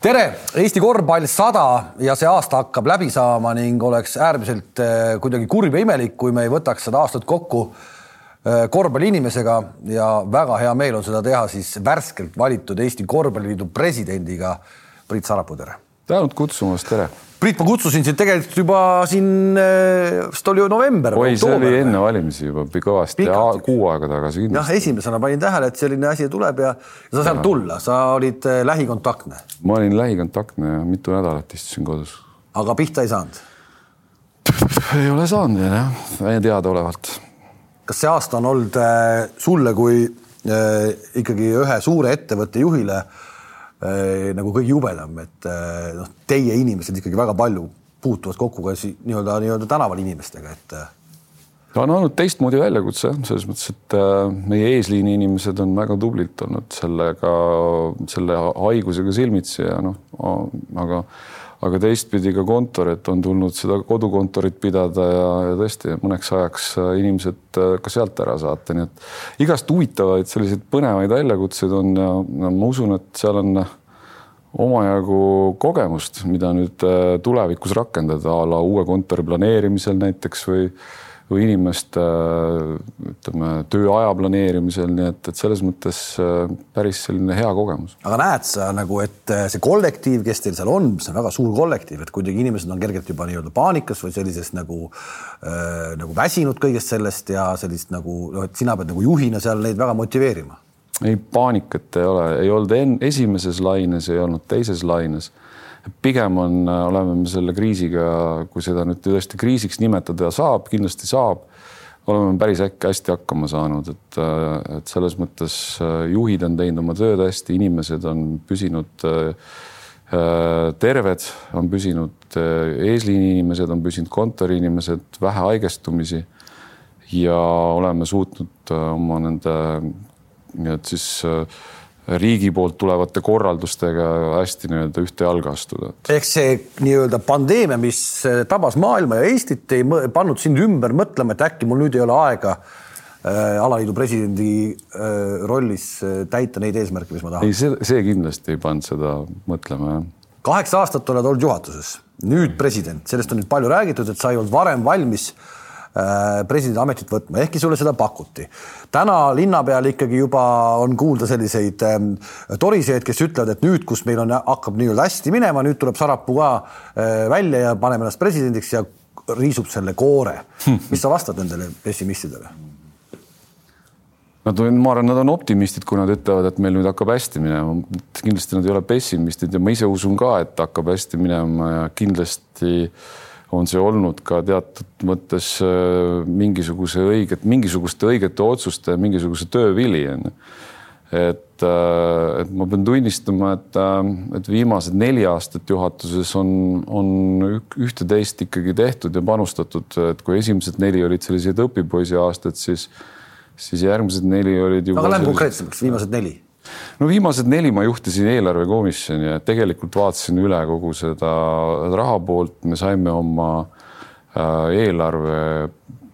tere, Eesti korvpall sada ja see aasta hakkab läbi saama ning oleks äärmiselt äh, kuidagi kurb ja imelik, kui me ei võtaks seda aastat kokku äh, korvpalliinimesega. Ja väga hea meel on seda teha siis värskelt valitud Eesti Korvpalliliidu presidendiga. Priit Sarapuu, tere. tänud kutsumast, tere Priit, ma kutsusin sind tegelikult juba siin, äh, vist oli ju november. oi, see oli enne valimisi juba kõvasti, kuu aega tagasi kindlasti. jah, esimesena panin tähele, et selline asi tuleb ja, sa saad tulla, sa olid äh, lähikontaktne. ma olin lähikontaktne ja mitu nädalat istusin kodus. aga pihta ei saanud? ei ole saanud veel jah, teadaolevalt. kas see aasta on olnud äh, sulle kui ikkagi ühe suure ettevõtte juhile Äh, nagu kõige jubedam, et äh, noh, teie inimesed ikkagi väga palju puutuvad kokku ka nii-öelda nii-öelda tänaval inimestega, et. Äh, ta on olnud teistmoodi väljakutse selles mõttes, et meie eesliini inimesed on väga tublilt olnud sellega, selle haigusega silmitsi ja noh, aga aga teistpidi ka kontor, et on tulnud seda kodukontorit pidada ja, ja tõesti mõneks ajaks inimesed ka sealt ära saata, nii et igast huvitavaid selliseid põnevaid väljakutseid on ja, ja ma usun, et seal on omajagu kogemust, mida nüüd tulevikus rakendada a la uue kontori planeerimisel näiteks või või inimeste ütleme tööaja planeerimisel, nii et, et selles mõttes äh, päris selline hea kogemus. aga näed sa nagu, et äh, see kollektiiv, kes teil seal on, see on väga suur kollektiiv, et kuidagi inimesed on kergelt juba nii-öelda paanikas või sellises nagu äh, nagu väsinud kõigest sellest ja sellist nagu noh, et sina pead nagu juhina seal neid väga motiveerima. ei, paanikat ei ole, ei olnud en-, esimeses laines, ei olnud teises laines pigem on, äh, oleme me selle kriisiga, kui seda nüüd tõesti kriisiks nimetada saab, kindlasti saab, oleme päris äkki hästi hakkama saanud, et, äh, et selles mõttes äh, juhid on teinud oma tööd hästi, inimesed on püsinud terved, on püsinud eesliini inimesed, on püsinud kontoriinimesed, vähe haigestumisi ja oleme suutnud oma nende et siis äh, riigi poolt tulevate korraldustega hästi nii-öelda ühte jalga astuda. ehk see nii-öelda pandeemia, mis eh, tabas maailma ja Eestit, ei pannud sind ümber mõtlema, et äkki mul nüüd ei ole aega äh, alaliidu presidendi äh, rollis äh, täita neid eesmärke, mis ma tahan. ei, see, see kindlasti ei pannud seda mõtlema, jah. kaheksa aastat oled olnud juhatuses, nüüd president, sellest on nüüd palju räägitud, et sa ei olnud varem valmis äh, Äh, presidendi ametit võtma, ehkki sulle seda pakuti. täna linna peal ikkagi juba on kuulda selliseid ähm, toriseid, kes ütlevad, et nüüd, kus meil on, hakkab nii-öelda hästi minema, nüüd tuleb Sarapuu ka äh, välja ja paneme ennast presidendiks ja riisub selle koore. mis sa vastad nendele pessimistidele? Nad on, ma arvan, nad on optimistid, kui nad ütlevad, et meil nüüd hakkab hästi minema. kindlasti nad ei ole pessimistid ja ma ise usun ka, et hakkab hästi minema ja kindlasti äh, on see olnud ka teatud mõttes äh, mingisuguse õiget, mingisuguste õigete otsuste, mingisuguse töövili on ju. et, äh, et ma pean tunnistama, et, äh, et viimased neli aastat juhatuses on, on ühte-teist ikkagi tehtud ja panustatud, et kui esimesed neli olid sellised õpipoisi aastad, siis, siis järgmised neli olid juba. aga lähme konkreetsemaks, viimased neli no viimased neli ma juhtisin eelarvekomisjoni ja tegelikult vaatasin üle kogu seda raha poolt, me saime oma äh, eelarve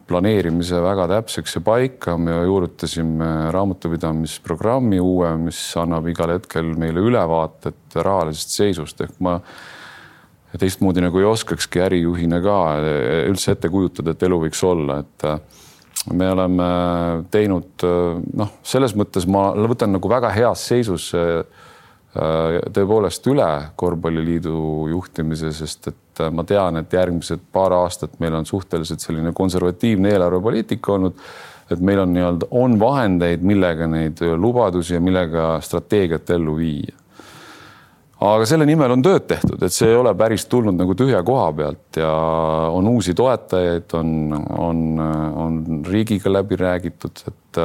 planeerimise väga täpseks ja paika, me juurutasime raamatupidamisprogrammi uue, mis annab igal hetkel meile ülevaatet rahalisest seisust. Ehk ma teistmoodi nagu ei oskakski ärijuhina ka üldse ette kujutada, et elu võiks olla, et me oleme teinud noh, selles mõttes ma võtan nagu väga heas seisus äh, tõepoolest üle korvpalliliidu juhtimise, sest et ma tean, et järgmised paar aastat meil on suhteliselt selline konservatiivne eelarvepoliitika olnud. et meil on nii-öelda, on vahendeid, millega neid lubadusi ja millega strateegiat ellu viia aga selle nimel on tööd tehtud, et see ei ole päris tulnud nagu tühja koha pealt ja on uusi toetajaid, on, on, on riigiga läbi räägitud, et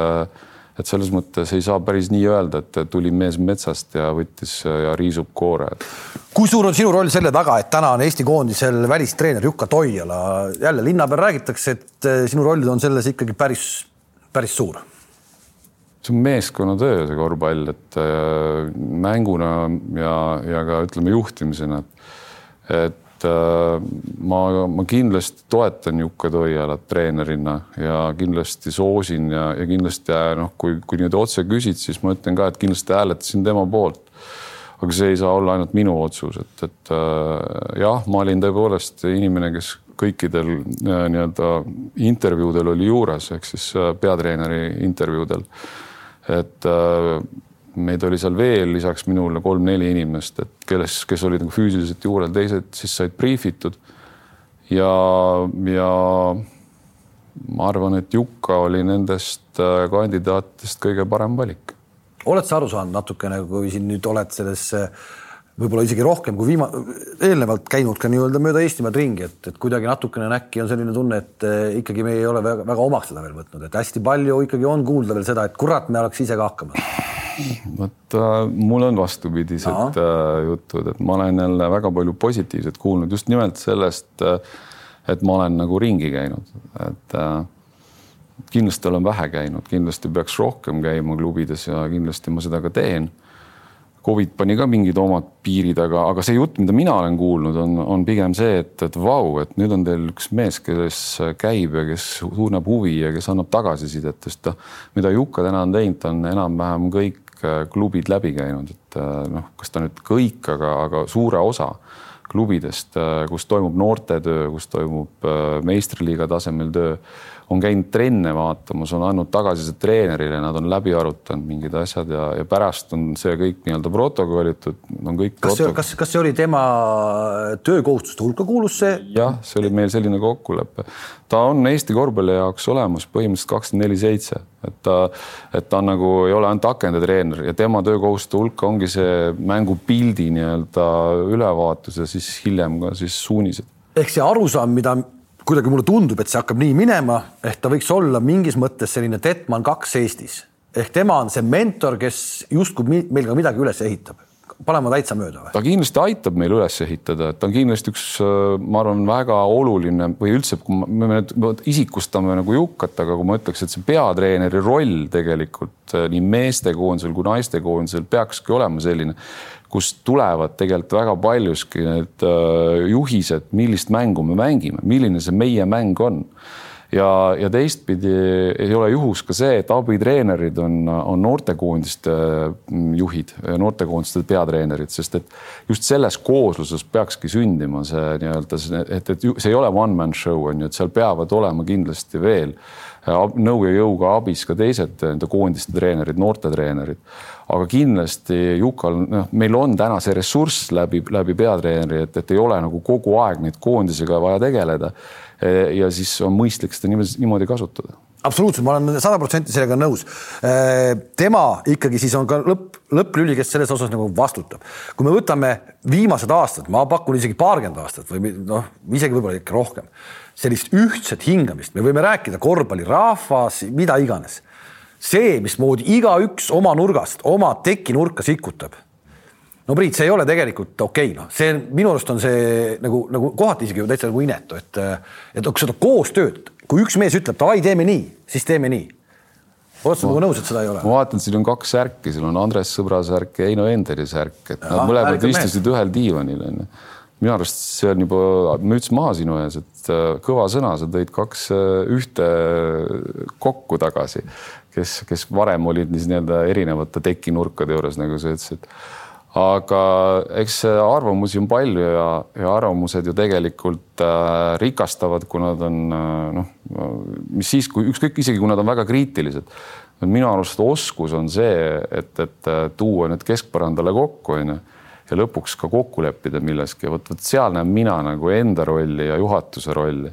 et selles mõttes ei saa päris nii öelda, et tuli mees metsast ja võttis ja riisub koore. kui suur on sinu roll selle taga, et täna on Eesti koondisel välistreener Jukka Toiala, jälle linna peal räägitakse, et sinu roll on selles ikkagi päris, päris suur see on meeskonnatöö, see korvpall, et äh, mänguna ja, ja ka ütleme juhtimisena, et äh, ma, ma kindlasti toetan Jukka Toialat treenerina ja kindlasti soosin ja, ja kindlasti noh, kui, kui nüüd otse küsid, siis ma ütlen ka, et kindlasti hääletasin tema poolt. aga see ei saa olla ainult minu otsus, et, et jah, ma olin tõepoolest inimene, kes kõikidel nii-öelda intervjuudel oli juures, ehk siis peatreeneri intervjuudel. Et meid oli seal veel lisaks minule kolm-neli inimest, et kelles, kes olid nagu füüsiliselt juurel, teised siis said briifitud. ja, ja ma arvan, et Jukka oli nendest äh, kandidaatidest kõige parem valik. oled sa aru saanud natukene, kui siin nüüd oled selles võib-olla isegi rohkem kui viima-, eelnevalt käinud ka nii-öelda mööda Eestimaad ringi, et, et kuidagi natukene on äkki on selline tunne, et äh, ikkagi me ei ole väga, väga omaks seda veel võtnud, et hästi palju ikkagi on kuulda veel seda, et kurat, me oleks ise ka hakkama vot äh, mul on vastupidised äh, jutud, et ma olen jälle väga palju positiivset kuulnud just nimelt sellest, äh, et ma olen nagu ringi käinud, et äh, kindlasti olen vähe käinud, kindlasti peaks rohkem käima klubides ja kindlasti ma seda ka teen. Covid pani ka mingid omad piirid, aga, aga see jutt, mida mina olen kuulnud, on, on pigem see, et, et vau, et nüüd on teil üks mees, kes käib ja kes tunneb huvi ja kes annab tagasisidet, sest noh, mida Jukka täna on teinud, on enam-vähem kõik Äh, klubid läbi käinud, et äh, noh, kas ta nüüd kõik, aga, aga suure osa klubidest, äh, kus toimub noortetöö, kus toimub meistriliiga tasemel töö on käinud trenne vaatamas, on andnud tagasisidet treenerile, nad on läbi arutanud mingid asjad ja, ja pärast on see kõik nii-öelda protokollitud, on kõik. kas see, kas, kas see oli tema töökohustuste hulka kuulus see? jah, see oli meil selline kokkulepe. ta on Eesti korvpalli jaoks olemas põhimõtteliselt kakskümmend neli seitse, et ta, et ta nagu ei ole ainult akendatreener ja tema töökohustuste hulka ongi see mängupildi nii-öelda ülevaatus ja siis hiljem ka siis suunised. ehk see arusaam, mida kuidagi mulle tundub, et see hakkab nii minema, ehk ta võiks olla mingis mõttes selline Detman kaks Eestis ehk tema on see mentor, kes justkui meil ka midagi üles ehitab. panen ma täitsa mööda või? ta kindlasti aitab meil üles ehitada, et ta on kindlasti üks, ma arvan, väga oluline või üldse, kui me, nüüd isikustame nagu Jukkat, aga kui ma ütleks, et see peatreeneri roll tegelikult nii meestekoondisel kui naistekoondisel peakski olema selline kust tulevad tegelikult väga paljuski need äh, juhised, millist mängu me mängime, milline see meie mäng on. ja, ja teistpidi ei ole juhus ka see, et abitreenerid on, on noortekoondiste mm, juhid, noortekoondiste peatreenerid, sest et just selles koosluses peakski sündima see nii-öelda, et, et see ei ole one man show on ju, et seal peavad olema kindlasti veel nõu ja jõuga abis ka teised nende koondiste treenerid, noortetreenerid. Aga kindlasti Jukal, noh, meil on täna see ressurss läbi, läbi peatreeneri, et, et ei ole nagu kogu aeg neid koondisega vaja tegeleda. ja siis on mõistlik seda niimoodi, niimoodi kasutada absoluutselt, ma olen sada protsenti sellega nõus. tema ikkagi siis on ka lõpp, lõpplüli, kes selles osas nagu vastutab. kui me võtame viimased aastad, ma pakun isegi paarkümmend aastat või noh, isegi võib-olla ikka rohkem sellist ühtset hingamist, me võime rääkida korvpallirahvas, mida iganes. See, mismoodi igaüks oma nurgast, oma tekinurka sikutab. no Priit, see ei ole tegelikult okei okay,, noh, see minu arust on see nagu, nagu kohati isegi täitsa nagu inetu, et, et seda koostööd, kui üks mees ütleb davai, teeme nii, siis teeme nii oled sa nagu nõus, et seda ei ole? ma vaatan, siin on kaks särki, siin on Andres Sõbra särk ja Heino Enderi särk, et nad mõlemad istusid ühel diivanil onju minu arust see on juba müts maha sinu ees, et äh, kõva sõna, sa tõid kaks äh, ühte kokku tagasi, kes, kes varem olid nii-öelda erinevate tekinurkade juures, nagu sa ütlesid. aga eks arvamusi on palju ja, ja arvamused ju tegelikult äh, rikastavad, kui nad on äh, noh, mis siis, kui ükskõik, isegi kui nad on väga kriitilised. Minu arust oskus on see, et, et tuua need keskpõrandale kokku, onju ja lõpuks ka kokku leppida milleski. Vot, vot seal näen mina nagu enda rolli ja juhatuse rolli,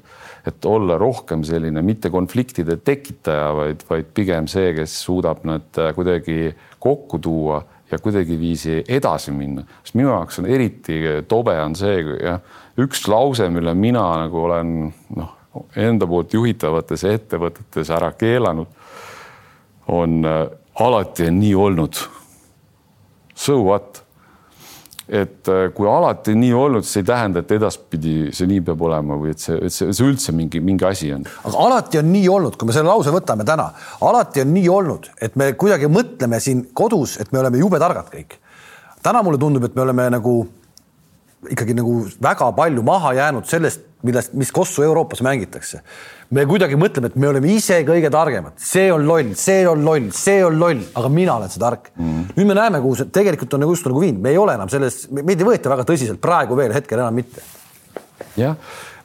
et olla rohkem selline mitte konfliktide tekitaja, vaid, vaid pigem see, kes suudab nad äh, kuidagi kokku tuua ja kuidagiviisi edasi minna, sest minu jaoks on eriti tobe on see, jah, üks lause, mille mina nagu olen noh, enda poolt juhitavates ettevõtetes ära keelanud, on äh, alati on nii olnud. So what? Et äh, kui alati nii olnud, siis ei tähenda, et edaspidi see nii peab olema või et see, et see, see üldse mingi, mingi asi on. aga alati on nii olnud, kui me selle lause võtame täna, alati on nii olnud, et me kuidagi mõtleme siin kodus, et me oleme jube targad kõik. täna mulle tundub, et me oleme nagu ikkagi nagu väga palju maha jäänud sellest, millest, mis kossu Euroopas mängitakse. me kuidagi mõtleme, et me oleme ise kõige targemad, see on loll, see on loll, see on loll, aga mina olen see tark. Mm.. nüüd me näeme, kuhu see tegelikult on nagu just nagu viinud, me ei ole enam selles, meid ei võeta väga tõsiselt praegu veel hetkel enam mitte. jah,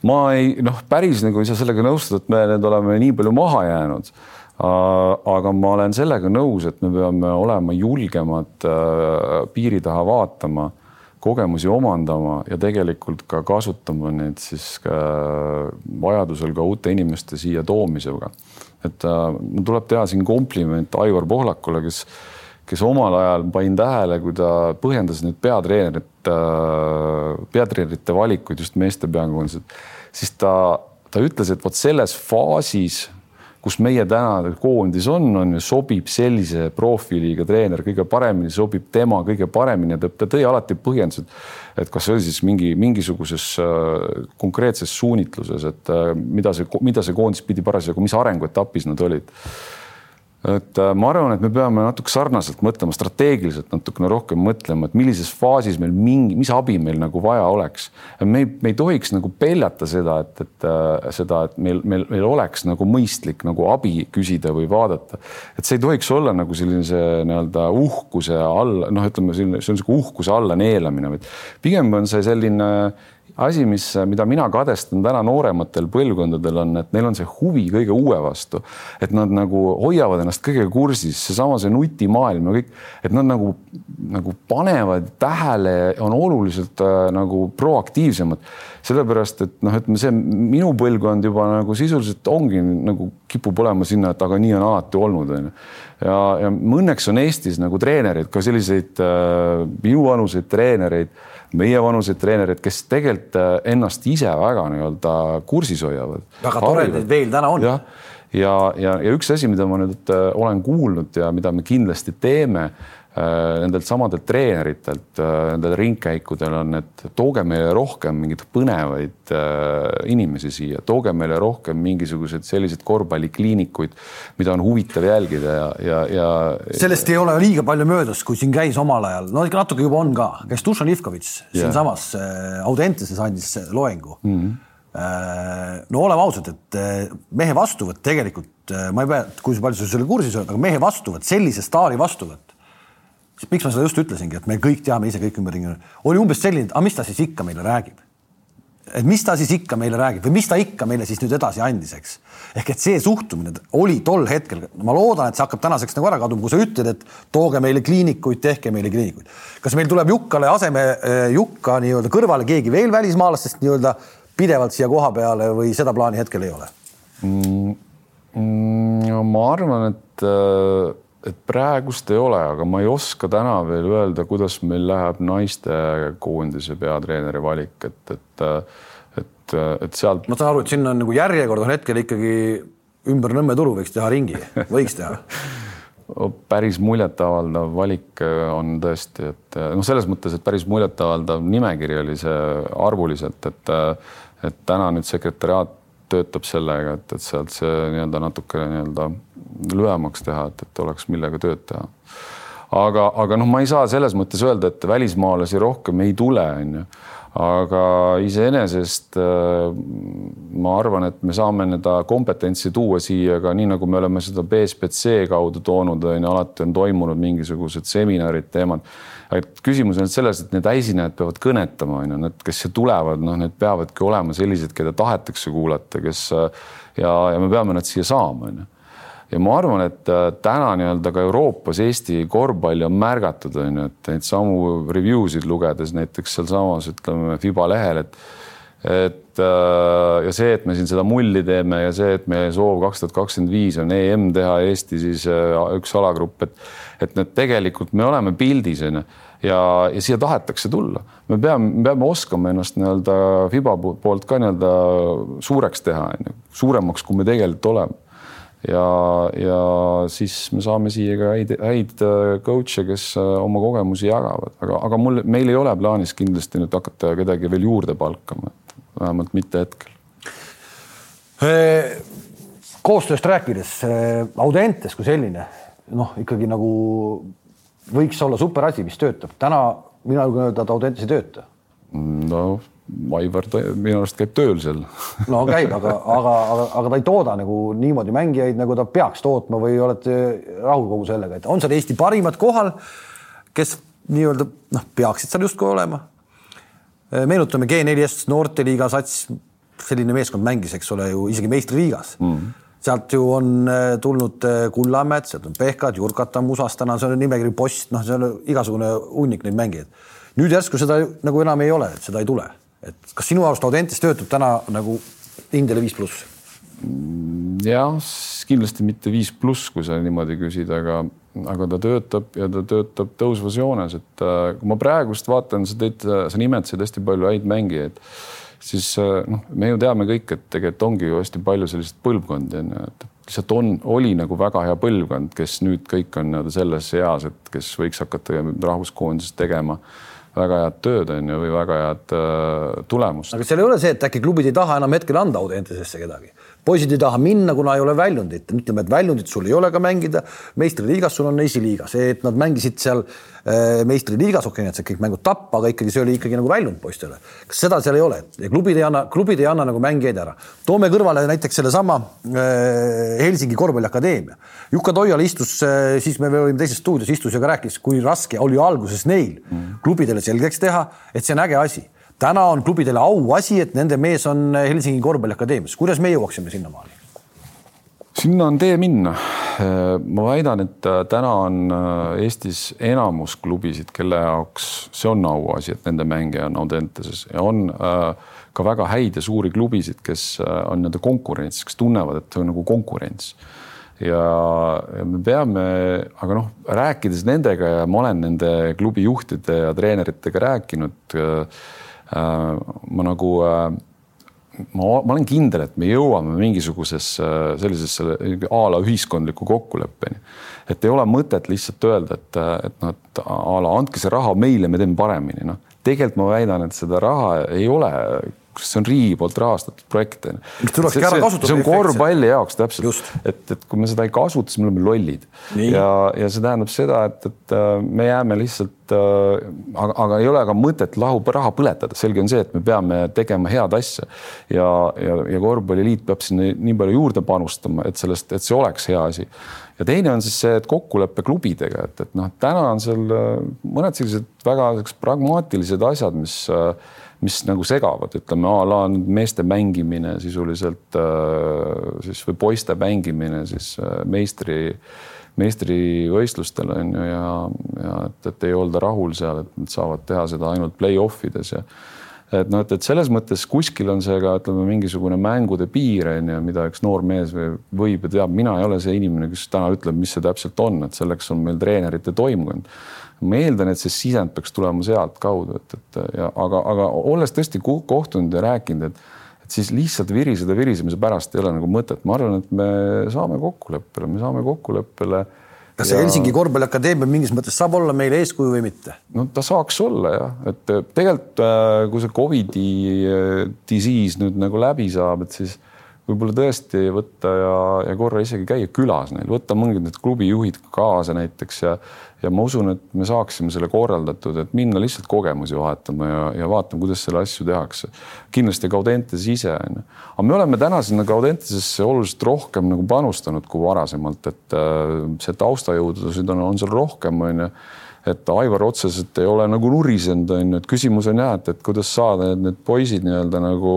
ma ei noh, päris nagu ei saa sellega nõustuda, et me nüüd oleme nii palju maha jäänud. Aga ma olen sellega nõus, et me peame olema julgemad äh, piiri taha vaatama, kogemusi omandama ja tegelikult ka kasutama neid siis ka vajadusel ka uute inimeste siia toomisega. et äh, tuleb teha siin kompliment Aivar Pohlakule, kes, kes omal ajal panin tähele, kui ta põhjendas nüüd peatreenerit, äh, peatreenerite valikuid just meeste peakoondised, siis ta, ta ütles, et vot selles faasis kus meie täna koondis on, on ju, sobib sellise profiiliga treener kõige paremini, sobib tema kõige paremini ja ta, ta tõi alati põhjendused, et kas see oli siis mingi mingisuguses äh, konkreetses suunitluses, et äh, mida see, mida see koondis pidi parasjagu, mis arenguetapis nad olid et äh, ma arvan, et me peame natuke sarnaselt mõtlema, strateegiliselt natukene rohkem mõtlema, et millises faasis meil mingi, mis abi meil nagu vaja oleks. me ei, me ei tohiks nagu peljata seda, et, et äh, seda, et meil, meil, meil oleks nagu mõistlik nagu abi küsida või vaadata. et see ei tohiks olla nagu sellise nii-öelda uhkuse alla, noh, ütleme selline, see on sihuke uhkuse alla neelamine, vaid pigem on see selline asi, mis, mida mina kadestan täna noorematel põlvkondadel on, et neil on see huvi kõige uue vastu, et nad nagu hoiavad ennast kõigega kursis, seesama see nutimaailm ja kõik, et nad nagu, nagu panevad tähele, on oluliselt äh, nagu proaktiivsemad. sellepärast, et noh, ütleme see minu põlvkond juba nagu sisuliselt ongi nagu kipub olema sinna, et aga nii on alati olnud, onju. Ja, ja õnneks on Eestis nagu treenereid, ka selliseid äh, minuvanuseid treenereid meie vanuseid treenereid, kes tegelikult äh, ennast ise väga nii-öelda kursis hoiavad. väga tore, et neid veel täna on. jah, ja, ja, ja üks asi, mida ma nüüd äh, olen kuulnud ja mida me kindlasti teeme nendelt samadelt treeneritelt äh, nendel ringkäikudel on, et tooge meile rohkem mingeid põnevaid äh, inimesi siia, tooge meile rohkem mingisuguseid selliseid korvpallikliinikuid, mida on huvitav jälgida ja, ja, ja. sellest ei ole liiga palju möödas, kui siin käis omal ajal, no ikka natuke juba on ka, käis Dušan Ivkovitš siinsamas Audenteses andis loengu mm. -hmm. no oleme ausad, et mehe vastuvõtt tegelikult, ma ei pea, kui palju sa selle kursis oled, aga mehe vastuvõtt, sellise staari vastuvõtt miks ma seda just ütlesingi, et me kõik teame ise kõik ümberringi, oli umbes selline, aga mis ta siis ikka meile räägib? et mis ta siis ikka meile räägib või mis ta ikka meile siis nüüd edasi andis, eks. ehk et see suhtumine oli tol hetkel, ma loodan, et see hakkab tänaseks nagu ära kaduma, kui sa ütled, et tooge meile kliinikuid, tehke meile kliinikuid. kas meil tuleb Jukkale aseme, eh, Jukka nii-öelda kõrvale keegi veel välismaalastest nii-öelda pidevalt siia koha peale või seda plaani hetkel ei ole mm,? Mm, ma arvan, et äh et praegust ei ole, aga ma ei oska täna veel öelda, kuidas meil läheb naistekoondise peatreeneri valik, et, et, et, et sealt. ma saan aru, et sinna on nagu järjekord on hetkel ikkagi ümber Nõmme turu võiks teha ringi, võiks teha päris muljetavaldav valik on tõesti, et noh, selles mõttes, et päris muljetavaldav nimekiri oli see arvuliselt, et et täna nüüd sekretäriaat töötab sellega, et, et sealt see nii-öelda natuke nii-öelda lühemaks teha, et, et oleks millega tööd teha. aga, aga noh, ma ei saa selles mõttes öelda, et välismaalasi rohkem ei tule, onju aga iseenesest äh, ma arvan, et me saame seda kompetentsi tuua siia ka nii, nagu me oleme seda BSBC kaudu toonud, on ju, alati on toimunud mingisugused seminarid, teemad. et küsimus on selles, et need esinejad peavad kõnetama, on ju, need, kes siia tulevad, noh, need peavadki olema sellised, keda tahetakse kuulata, kes ja, ja me peame nad siia saama, on ju ja ma arvan, et äh, täna nii-öelda ka Euroopas Eesti korvpalli on märgatud, on ju, et neid samu review sid lugedes näiteks sealsamas ütleme Fiba lehel, et et äh, ja see, et me siin seda mulli teeme ja see, et meie soov kaks tuhat kakskümmend viis on EM teha Eesti siis äh, üks alagrupp, et et need tegelikult me oleme pildis onju ja, ja siia tahetakse tulla. me peame, me peame oskama ennast nii-öelda Fiba poolt ka nii-öelda suureks teha, onju, suuremaks, kui me tegelikult oleme ja, ja siis me saame siia ka häid, häid äh, coach'e, kes äh, oma kogemusi jagavad, aga, aga mul, meil ei ole plaanis kindlasti nüüd hakata kedagi veel juurde palkama, vähemalt mitte hetkel. koostööst rääkides, Audentes kui selline, noh, ikkagi nagu võiks olla super asi, mis töötab. täna mina julgen öelda, et Audentes ei tööta no Aivar minu arust käib tööl seal. no käib, aga, aga, aga, aga ta ei tooda nagu niimoodi mängijaid, nagu ta peaks tootma või olete rahul kogu sellega, et on seal Eesti parimad kohal, kes nii-öelda noh, peaksid seal justkui olema. meenutame G4S noorteliiga sats, selline meeskond mängis, eks ole ju isegi meistriliigas mm. -hmm sealt ju on äh, tulnud äh, Kullamäed, sealt on Pehkad, Jurkat on Musas, täna see on nimekiri Post, noh, see on igasugune hunnik neid mängijaid. nüüd järsku seda nagu enam ei ole, seda ei tule et kas sinu arust Audentes töötab täna nagu hindele viis pluss? jah, kindlasti mitte viis pluss, kui sa niimoodi küsid, aga, aga ta töötab ja ta töötab tõusvas joones, et äh, kui ma praegust vaatan, sa tõid, sa nimetasid hästi palju häid mängijaid, siis äh, noh, me ju teame kõik, et tegelikult ongi ju hästi palju selliseid põlvkondi on ju, et lihtsalt on, oli nagu väga hea põlvkond, kes nüüd kõik on nii-öelda selles eas, et kes võiks hakata rahvuskoondises tegema väga head tööd on ju või väga head äh, tulemust. aga seal ei ole see, et äkki klubid ei taha enam hetkel anda Audentesesse kedagi poisid ei taha minna, kuna ei ole väljundit, ütleme, et väljundit sul ei ole ka mängida. meistriliigas sul on esiliiga, see, et nad mängisid seal äh, meistriliigas, okei okay,, need said kõik mängud tappa, aga ikkagi see oli ikkagi nagu väljund poistele. kas seda seal ei ole ja klubid ei anna, klubid ei anna nagu mängijaid ära. toome kõrvale näiteks sellesama äh, Helsingi korvpalliakadeemia. Jukka Toial istus äh,, siis me olime teises stuudios, istus ja ka rääkis, kui raske oli alguses neil mm. klubidele selgeks teha, et see on äge asi täna on klubidele auasi, et nende mees on Helsingi korvpalliakadeemias. kuidas me jõuaksime sinnamaani? sinna on tee minna. ma väidan, et äh, täna on äh, Eestis enamus klubisid, kelle jaoks see on auasi, et nende mängija on Audenteses ja on äh, ka väga häid ja suuri klubisid, kes on nii-öelda konkurentsis, kes tunnevad, et see on nagu konkurents ja, me peame, aga noh, rääkides nendega ja ma olen nende klubi juhtide ja treeneritega rääkinud äh, Äh, ma nagu, äh, ma, ma olen kindel, et me jõuame mingisugusesse sellisesse a la ühiskondliku kokkuleppeni. et ei ole mõtet lihtsalt öelda, et, et noh, et a la andke see raha meile, me teeme paremini, noh. tegelikult ma väidan, et seda raha ei ole see on riigi poolt rahastatud projekt. tulekski ära kasutada. see on korvpalli jaoks täpselt, et, et kui me seda ei kasuta, siis me oleme lollid. ja, ja see tähendab seda, et, et äh, me jääme lihtsalt äh,, aga, aga ei ole ka mõtet lahu, raha põletada, selge on see, et me peame tegema head asja ja, ja, ja korvpalliliit peab sinna nii palju juurde panustama, et sellest, et see oleks hea asi ja teine on siis see, et kokkulepe klubidega, et, et noh, täna on seal äh, mõned sellised väga pragmaatilised asjad, mis äh, mis nagu segavad, ütleme a la meeste mängimine sisuliselt äh, siis või poiste mängimine siis äh, meistri, meistrivõistlustel on ju ja, ja et, et ei olda rahul seal, et nad saavad teha seda ainult play-off ides ja et noh, et, et selles mõttes kuskil on see ka ütleme mingisugune mängude piir on ju, mida üks noor mees võib ja teab, mina ei ole see inimene, kes täna ütleb, mis see täpselt on, et selleks on meil treenerite toimkond ma eeldan, et see sisend peaks tulema sealtkaudu, et, et ja aga, aga olles tõesti kohtunud ja rääkinud, et et siis lihtsalt viriseda virisemise pärast ei ole nagu mõtet, ma arvan, et me saame kokkuleppele, me saame kokkuleppele kas see ja... Helsingi korvpalliakadeemia mingis mõttes saab olla meile eeskuju või mitte? no ta saaks olla jah, et tegelikult äh, kui see Covidi äh, disease nüüd nagu läbi saab, et siis võib-olla tõesti võtta ja, ja korra isegi käia külas neil, võtta mingid need klubijuhid kaasa näiteks ja ja ma usun, et me saaksime selle korraldatud, et minna lihtsalt kogemusi vahetama ja, ja vaatama, kuidas selle asju tehakse. kindlasti Gaudentes ise on ju, aga me oleme täna sinna Gaudentesesse oluliselt rohkem nagu panustanud kui varasemalt, et äh, see taustajõudusid on, on seal rohkem, on ju et Aivar otseselt ei ole nagu nurisenud, on ju, et küsimus on jah, et, et kuidas saada need, need poisid nii-öelda nagu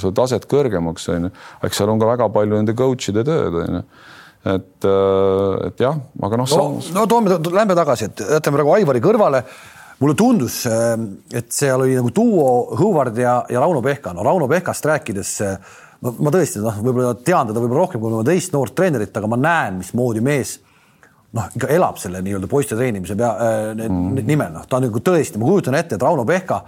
seda taset kõrgemaks, on ju. eks seal on ka väga palju nende coach'ide tööd, on ju et, äh, et jah, aga noh. no, no toome, lähme tagasi, et jätame praegu Aivari kõrvale. mulle tundus, äh, et seal oli nagu duo Hõvard ja, ja Rauno Pehka. no Rauno Pehkast rääkides äh, ma, ma tõesti noh, võib-olla tean teda võib-olla rohkem kui teist noort treenerit, aga ma näen, mismoodi mees noh, ikka elab selle nii-öelda poiste treenimise pea äh, mm. nimel, noh, ta on nagu tõesti, ma kujutan ette, et Rauno Pehka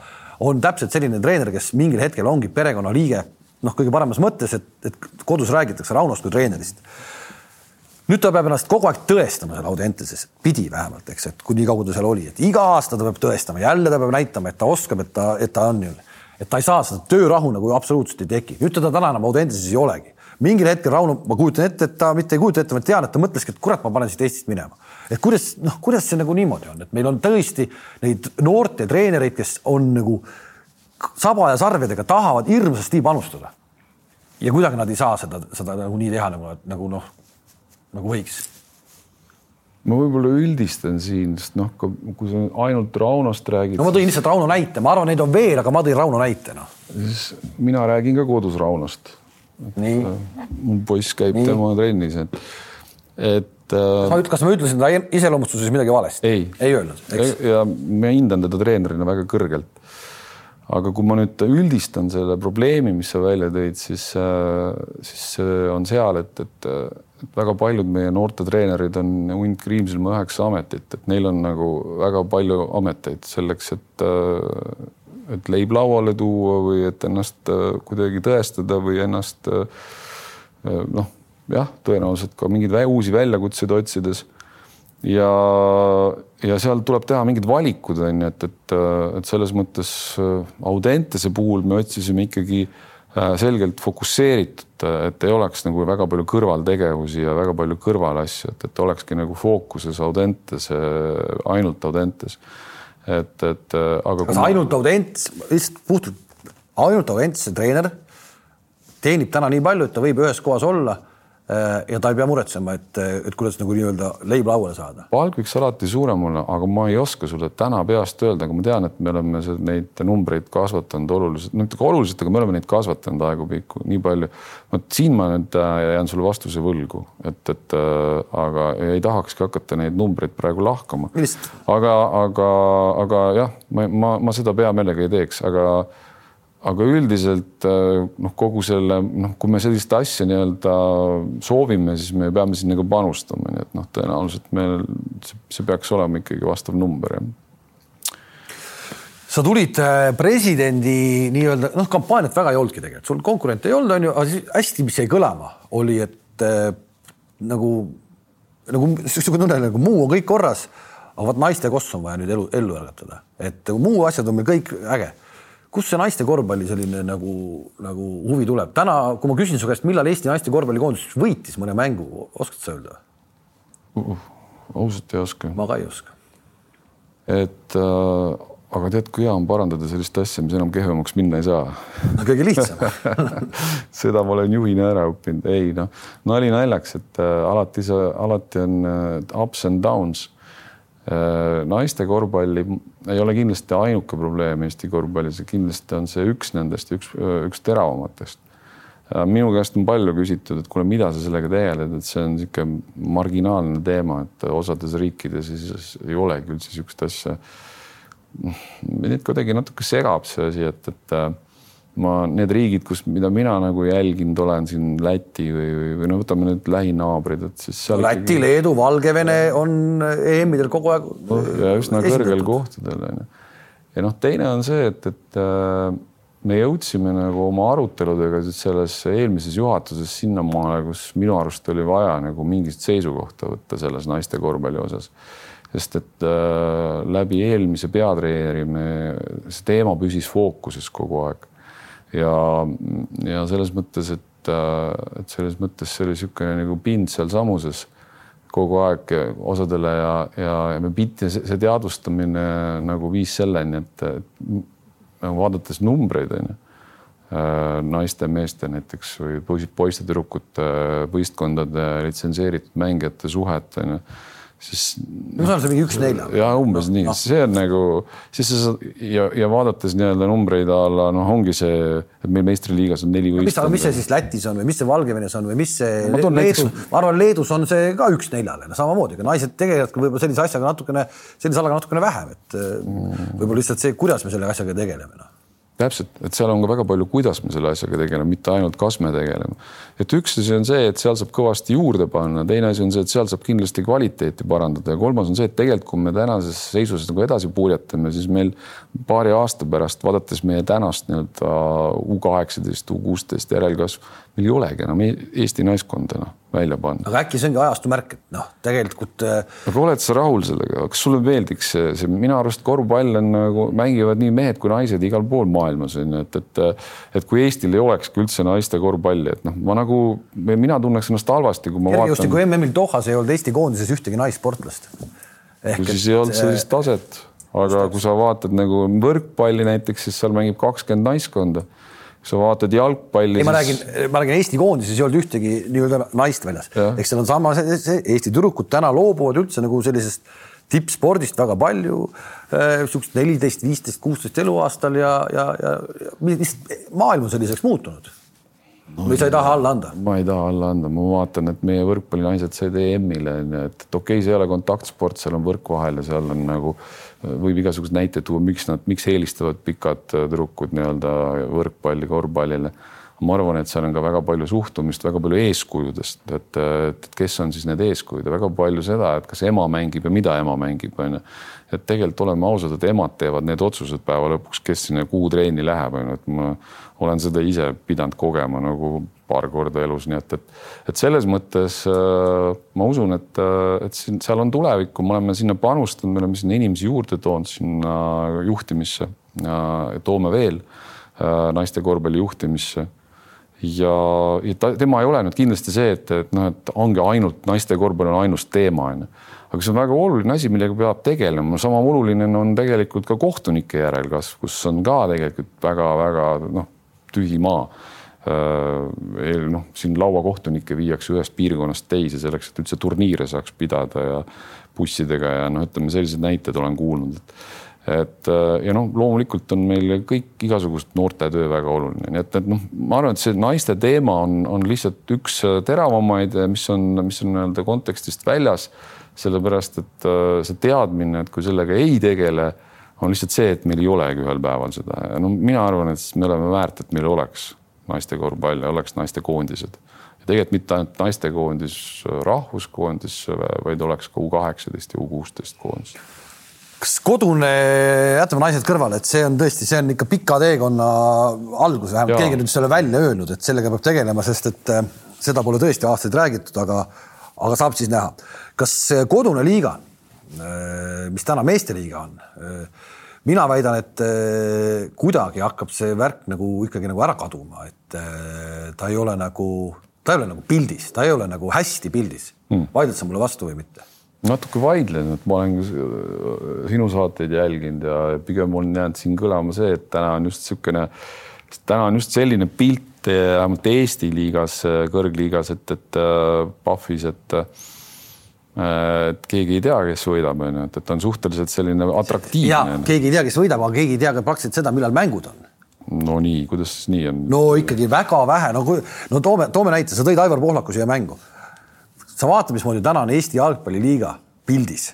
on täpselt selline treener, kes mingil hetkel ongi perekonnaliige, noh, kõige paremas mõttes, et, et kodus räägitakse Raunost kui treenerist. nüüd ta peab ennast kogu aeg tõestama seal Audenteses, pidi vähemalt, eks, et kui nii kaua ta seal oli, et iga aasta ta peab tõestama, jälle ta peab näitama, et ta oskab, et ta, et ta on ju, et ta ei saa seda töörahu nagu absoluutselt ei teki. nüüd teda täna enam Audenteses ei olegi mingil hetkel Rauno, ma kujutan ette, et ta mitte ei kujuta ette, ma tean, et ta mõtleski, et kurat, ma panen siit Eestist minema. et kuidas, noh, kuidas see nagu niimoodi on, et meil on tõesti neid noorte treenereid, kes on nagu saba ja sarvedega tahavad hirmsasti panustada. ja kuidagi nad ei saa seda, seda nagu nii teha nagu, nagu noh, nagu võiks ma võib-olla üldistan siin, sest noh, kui sa ainult Raunost räägid. no ma tõin lihtsalt Rauno näite, ma arvan, neid on veel, aga ma tõin Rauno näite noh. siis mina räägin ka kodus Raunost. Nii. mul poiss käib nii. tema trennis, et, et äh,. ma ütlen, kas ma ütlesin ta iseloomustuses midagi valesti? ei, ei öelnud, eks. ja ma hindan teda treenerina väga kõrgelt. aga kui ma nüüd üldistan selle probleemi, mis sa välja tõid, siis, äh, siis on seal, et, et et väga paljud meie noorte treenerid on hunt Kriimsilma üheksa ametit, et neil on nagu väga palju ameteid selleks, et äh, et leib lauale tuua või et ennast äh, kuidagi tõestada või ennast äh, noh, jah, tõenäoliselt ka mingeid uusi väljakutseid otsides. ja, ja seal tuleb teha mingid valikud on ju, et, et, et selles mõttes Audentese puhul me otsisime ikkagi äh, Äh, selgelt fokusseeritud, et ei oleks nagu väga palju kõrvaltegevusi ja väga palju kõrvalasju, et, et olekski nagu fookuses Audentes, ainult Audentes. Et, et aga. kas ainult Audentes, lihtsalt puhtalt ainult Audentese treener teenib täna nii palju, et ta võib ühes kohas olla Äh, ja ta ei pea muretsema, et, et kuidas nagu nii-öelda leib lauale saada. palk võiks alati suurem olla, aga ma ei oska sulle täna peast öelda, aga ma tean, et me oleme neid numbreid kasvatanud oluliselt, mitte oluliselt, aga me oleme neid kasvatanud aegupikku nii palju. vot siin ma nüüd äh, jään sulle vastuse võlgu, et, et äh, aga ei tahakski hakata neid numbreid praegu lahkama. aga, aga, aga jah, ma, ma, ma seda pea meelega ei teeks, aga aga üldiselt äh, noh, kogu selle noh, kui me sellist asja nii-öelda soovime, siis me peame sinna ka panustama, nii et noh, tõenäoliselt meil see peaks olema ikkagi vastav number jah. Sa tulid äh, presidendi nii-öelda noh, kampaaniat väga ei olnudki tegelikult, sul konkurente ei olnud, onju, aga siis hästi, mis jäi kõlama, oli, et äh, nagu nagu niisugune tunne nagu muu on kõik korras, aga vot naiste koss on vaja nüüd elu ellu ärgatada, et muu asjad on meil kõik äge kust see naiste korvpalli selline nagu, nagu huvi tuleb? täna, kui ma küsin su käest, millal Eesti naiste korvpallikoondis võitis mõne mängu, oskad sa öelda uh,? ausalt ei oska. ma ka ei oska. et äh, aga tead, kui hea on parandada sellist asja, mis enam kehvemaks minna ei saa. no kõige lihtsam seda ma olen juhina ära õppinud, ei noh, nali naljaks, et äh, alati see, alati on äh, ups and downs naiste korvpalli ei ole kindlasti ainuke probleem Eesti korvpallis ja kindlasti on see üks nendest, üks, üks teravamatest. Äh, minu käest on palju küsitud, et kuule, mida sa sellega tegeled, et see on niisugune marginaalne teema, et osades riikides siis ei olegi üldse niisugust asja. mind kuidagi natuke segab see asi, et, et äh, ma, need riigid, kus, mida mina nagu jälginud olen siin Läti või, või, või no võtame nüüd lähinaabrid, et siis seal. Läti ikkagi..., Leedu, Valgevene on EM-idel kogu aeg no,. ja üsna kõrgel kohtadel on ju. ja noh, teine on see, et, et äh, me jõudsime nagu oma aruteludega selles eelmises juhatuses sinnamaale, kus minu arust oli vaja nagu mingit seisukohta võtta selles naiste korvpalli osas sest et äh, läbi eelmise peatreeneri me, see teema püsis fookuses kogu aeg ja, ja selles mõttes, et, äh, et selles mõttes see oli niisugune nagu pind sealsamuses kogu aeg osadele ja, ja, ja me pidi, see teadvustamine nagu viis selleni, et, et nagu vaadates numbreid onju, äh, naiste-meeste näiteks või poiste-tüdrukute võistkondade litsenseeritud mängijate suhet onju siis. no see on see mingi üks nelja. ja umbes nii no., see on nagu siis sa ja, ja vaadates nii-öelda numbreid a la noh, ongi see, et meil meistriliigas on neli võistkonda. mis see siis Lätis on või mis see Valgevenes on või mis see ma Leedu, ma arvan, Leedus on see ka üks neljale, no samamoodi, aga naised tegelevad ka võib-olla sellise asjaga natukene, sellise alaga natukene vähem, et mm. võib-olla lihtsalt see, kuidas me selle asjaga tegeleme no täpselt, et seal on ka väga palju, kuidas me selle asjaga tegeleme, mitte ainult, kas me tegeleme. et üks asi on see, et seal saab kõvasti juurde panna, teine asi on see, et seal saab kindlasti kvaliteeti parandada ja kolmas on see, et tegelikult, kui me tänases seisus nagu edasi purjetame, siis meil paari aasta pärast, vaadates meie tänast nii-öelda U kaheksateist, U kuusteist järelkasv, meil ei olegi enam Eesti naiskonda noh välja panna. aga äkki see ongi ajastu märk, et noh, tegelikult. Äh, aga oled sa rahul sellega, kas sulle meeldiks see, see minu arust korvpall on nagu mängivad nii mehed kui naised igal pool maailmas on ju, et, et et kui Eestil ei olekski üldse naiste korvpalli, et noh, ma nagu, mina tunneks ennast halvasti, kui ma Kergesti, vaatan. kui MM-il Dohas ei olnud Eesti koondises ühtegi naissportlast. ehk siis et, ei olnud sellist taset aga kui sa vaatad nagu võrkpalli näiteks, siis seal mängib kakskümmend naiskonda. Kui sa vaatad jalgpalli. ei, ma räägin, ma räägin Eesti koondises ei olnud ühtegi nii-öelda naist väljas, eks seal on sama, Eesti tüdrukud täna loobuvad üldse nagu sellisest tippspordist väga palju, niisugust neliteist, viisteist, kuusteist eluaastal ja, ja, ja, ja lihtsalt maailm on selliseks muutunud no, või sa ei taha alla anda? ma ei taha alla anda, ma vaatan, et meie võrkpallinaised said EM-ile onju, et okei okay,, see ei ole kontaktsport, seal on võrk vahel ja seal on nagu võib igasuguseid näiteid tuua, miks nad, miks eelistavad pikad tüdrukud nii-öelda võrkpalli korvpallile. ma arvan, et seal on ka väga palju suhtumist, väga palju eeskujudest, et, et kes on siis need eeskujud ja väga palju seda, et kas ema mängib ja mida ema mängib, onju. et tegelikult oleme ausad, et emad teevad need otsused päeva lõpuks, kes sinna kuutrenni läheb, onju, et ma olen seda ise pidanud kogema nagu paar korda elus, nii et, et, et selles mõttes äh, ma usun, et, äh, et siin seal on tulevikku, me oleme sinna panustanud, me oleme sinna inimesi juurde toonud sinna juhtimisse ja toome veel äh, naiste korvpalli juhtimisse. ja, ja ta, tema ei ole nüüd kindlasti see, et, et noh, et ongi ainult naiste korvpall on ainus teema onju aga see on väga oluline asi, millega peab tegelema, sama oluline on tegelikult ka kohtunike järelkasv, kus on ka tegelikult väga-väga noh tühi maa. Äh, noh, siin lauakohtunikke viiakse ühest piirkonnast teise selleks, et üldse turniire saaks pidada ja bussidega ja noh, ütleme selliseid näiteid olen kuulnud, et et äh, ja noh, loomulikult on meil kõik igasugust noortetöö väga oluline, nii et, et noh, ma arvan, et see naiste teema on, on lihtsalt üks teravamaid, mis on, mis on nii-öelda kontekstist väljas. sellepärast, et äh, see teadmine, et kui sellega ei tegele on lihtsalt see, et meil ei olegi ühel päeval seda ja no mina arvan, et me oleme väärt, et meil oleks naiste korvpall ja oleks naistekoondised. ja tegelikult mitte ainult naistekoondis, rahvuskoondis, vaid oleks ka U kaheksateist ja U kuusteist koondis kas kodune, jätame naised kõrvale, et see on tõesti, see on ikka pika teekonna algus, vähemalt keegi nüüd selle välja öelnud, et sellega peab tegelema, sest et äh, seda pole tõesti aastaid räägitud, aga, aga saab siis näha. kas kodune liiga Äh, mis täna meesteliiga on. Äh, mina väidan, et äh, kuidagi hakkab see värk nagu ikkagi nagu ära kaduma, et ta ei ole nagu, ta ei ole nagu pildis, ta ei ole nagu hästi pildis hmm.. vaidled sa mulle vastu või mitte? natuke vaidlen, et ma olen sinu saateid jälginud ja pigem on jäänud siin kõlama see, et täna on just niisugune, täna on just selline pilt vähemalt Eesti liigas, kõrgliigas, et, et PUFFis, et Äh, et keegi ei tea, kes võidab, onju, et, et on suhteliselt selline atraktiivne. ja keegi ei tea, kes võidab, aga keegi ei tea ka praktiliselt seda, millal mängud on. No nii, kuidas siis nii on? no ikkagi väga vähe, no kui, no toome, toome näite, sa tõid Aivar Pohlaku siia mängu. sa vaata, mismoodi täna on Eesti jalgpalliliiga pildis,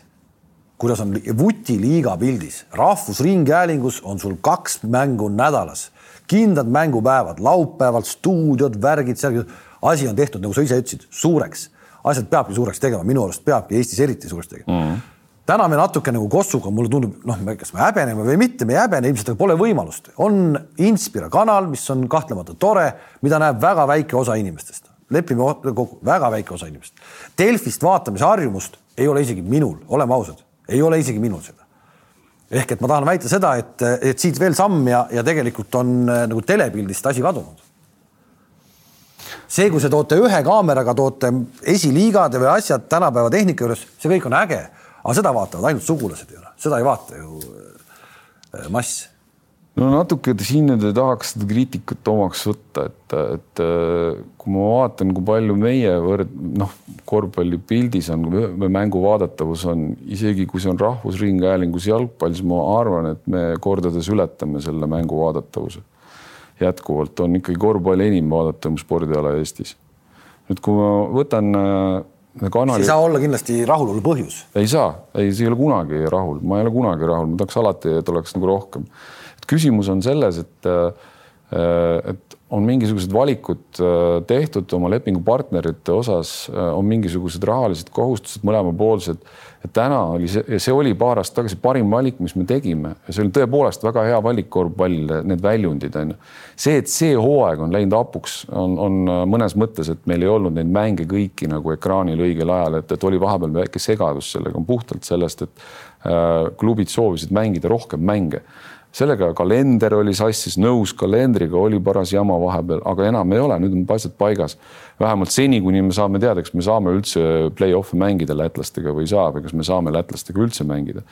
kuidas on Vuti liiga pildis, Rahvusringhäälingus on sul kaks mängu nädalas, kindlad mängupäevad, laupäeval stuudiod, värgid, seal asi on tehtud, nagu sa ise ütlesid, suureks asjad peabki suureks tegema, minu arust peabki Eestis eriti suureks tegema mm. -hmm. Täna me natuke nagu Kossuga, mulle tundub, noh, kas me häbeneme või mitte, me ei häbene ilmselt, aga pole võimalust. on Inspira kanal, mis on kahtlemata tore, mida näeb väga väike osa inimestest, lepime kokku, väga väike osa inimestest. Delfist vaatamise harjumust ei ole isegi minul, oleme ausad, ei ole isegi minul seda ehk et ma tahan väita seda, et, et siit veel samm ja, ja tegelikult on äh, nagu telepildist asi kadunud see, kui te toote ühe kaameraga, toote esiliigade või asjad tänapäeva tehnika juures, see kõik on äge, aga seda vaatavad ainult sugulased ju, seda ei vaata ju äh, mass. No natuke siin ei tahaks seda kriitikat omaks võtta, et, et äh, kui ma vaatan, kui palju meie võrd-, noh, korvpallipildis on mängu vaadatavus on, isegi kui see on Rahvusringhäälingus jalgpall, siis ma arvan, et me kordades ületame selle mängu vaadatavuse. Jätkuvalt on ikkagi korvpall enim vaadatavam spordiala Eestis. nüüd, kui ma võtan äh, kanali. see ei saa olla kindlasti rahulolu põhjus. ei saa, ei, see ei ole kunagi rahul, ma ei ole kunagi rahul, ma tahaks alati, et oleks nagu rohkem. et küsimus on selles, et, äh, et on mingisugused valikud äh, tehtud oma lepingupartnerite osas, on mingisugused rahalised kohustused mõlemapoolsed täna oli see, see oli paar aastat tagasi parim valik, mis me tegime ja see oli tõepoolest väga hea valik korvpall, need väljundid on ju. see, et see hooaeg on läinud hapuks, on, on mõnes mõttes, et meil ei olnud neid mänge kõiki nagu ekraanil õigel ajal, et, et oli vahepeal väike segadus sellega, on puhtalt sellest, et äh, klubid soovisid mängida rohkem mänge sellega kalender oli sassis, nõus kalendriga, oli paras jama vahepeal, aga enam ei ole, nüüd on asjad paigas. vähemalt seni, kuni me saame teada, kas me saame üldse play-off'e mängida lätlastega või ei saa või kas me saame lätlastega üldse mängida.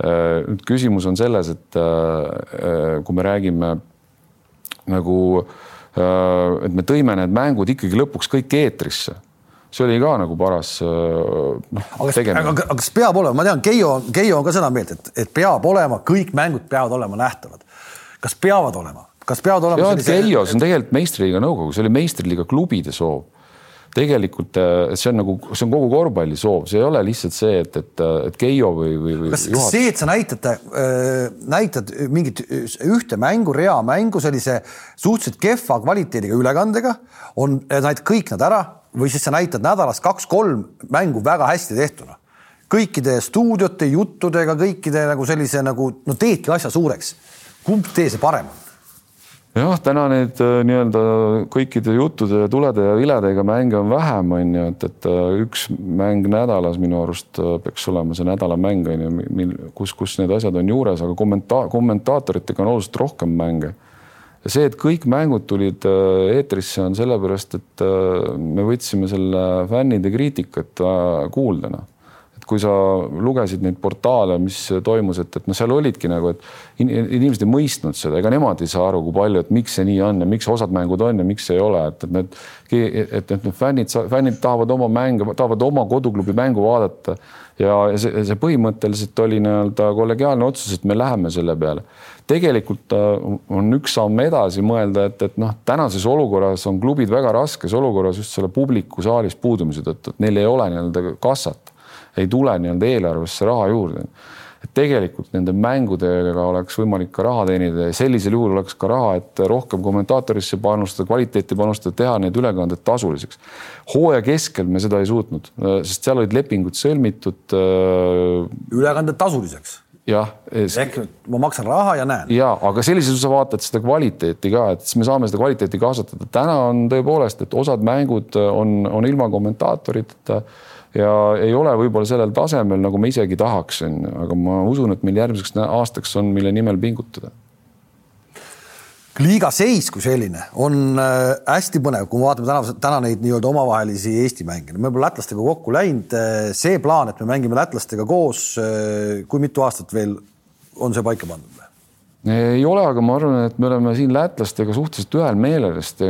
Äh, nüüd küsimus on selles, et äh, kui me räägime nagu, äh, et me tõime need mängud ikkagi lõpuks kõik eetrisse see oli ka nagu paras noh. aga, aga kas peab olema, ma tean, Keijo, Keijo on ka seda meelt, et, et peab olema, kõik mängud peavad olema nähtavad. kas peavad olema, kas peavad olema? Sellise... Keijo, see on tegelikult meistriliiga nõukogu, see oli meistriliiga klubide soov tegelikult äh, see on nagu, see on kogu korvpalli soov, see ei ole lihtsalt see, et, et, et Keijo või, või, või. kas juhat... see, et sa näitad, äh, näitad mingit ühte mängu, reamängu sellise suhteliselt kehva kvaliteediga ülekandega, on, näitad kõik nad ära või siis sa näitad nädalas kaks-kolm mängu väga hästi tehtuna. kõikide stuudiote, juttudega, kõikide nagu sellise nagu no teedki asja suureks. kumb tee see parem on? jah, täna neid äh, nii-öelda kõikide juttude ja tulede ja viledega mänge on vähem, on ju, et, et äh, üks mäng nädalas minu arust äh, peaks olema see nädalamäng on ju, mil, kus, kus need asjad on juures, aga kommenta-, kommentaatoritega on oluliselt rohkem mänge ja see, et kõik mängud tulid äh, eetrisse, on sellepärast, et äh, me võtsime selle fännide kriitikat äh, kuulda, noh et kui sa lugesid neid portaale, mis toimus, et, et noh, seal olidki nagu, et inimesed ei mõistnud seda, ega nemad ei saa aru, kui palju, et miks see nii on ja miks osad mängud on ja miks ei ole, et, et need, et, et need fännid, fännid tahavad oma mänge, tahavad oma koduklubi mängu vaadata ja see, see põhimõtteliselt oli nii-öelda kollegiaalne otsus, et me läheme selle peale tegelikult on üks samm edasi mõelda, et, et noh, tänases olukorras on klubid väga raskes olukorras just selle publiku saalis puudumise tõttu, et neil ei ole nii-öelda kassat, ei tule nii-öelda eelarvesse raha juurde. Et tegelikult nende mängudega oleks võimalik ka raha teenida ja sellisel juhul oleks ka raha, et rohkem kommentaatorisse panustada, kvaliteeti panustada, teha need ülekanded tasuliseks. hooaja keskel me seda ei suutnud, sest seal olid lepingud sõlmitud. Äh, ülekanded tasuliseks jah. ehk ma maksan raha ja näen. ja, aga sellisel juhul sa vaatad seda kvaliteeti ka, et siis me saame seda kvaliteeti kasvatada. täna on tõepoolest, et osad mängud on, on ilma kommentaatoriteta ja ei ole võib-olla sellel tasemel, nagu me isegi tahaks, on ju, aga ma usun, et meil järgmiseks aastaks on, mille nimel pingutada liiga seis kui selline on äh, hästi põnev, kui me vaatame täna, täna neid nii-öelda omavahelisi Eesti mänge, me pole lätlastega kokku läinud. Äh, see plaan, et me mängime lätlastega koos, äh, kui mitu aastat veel on see paika pandud? Ei ole, aga ma arvan, et me oleme siin lätlastega suhteliselt ühel meelel, sest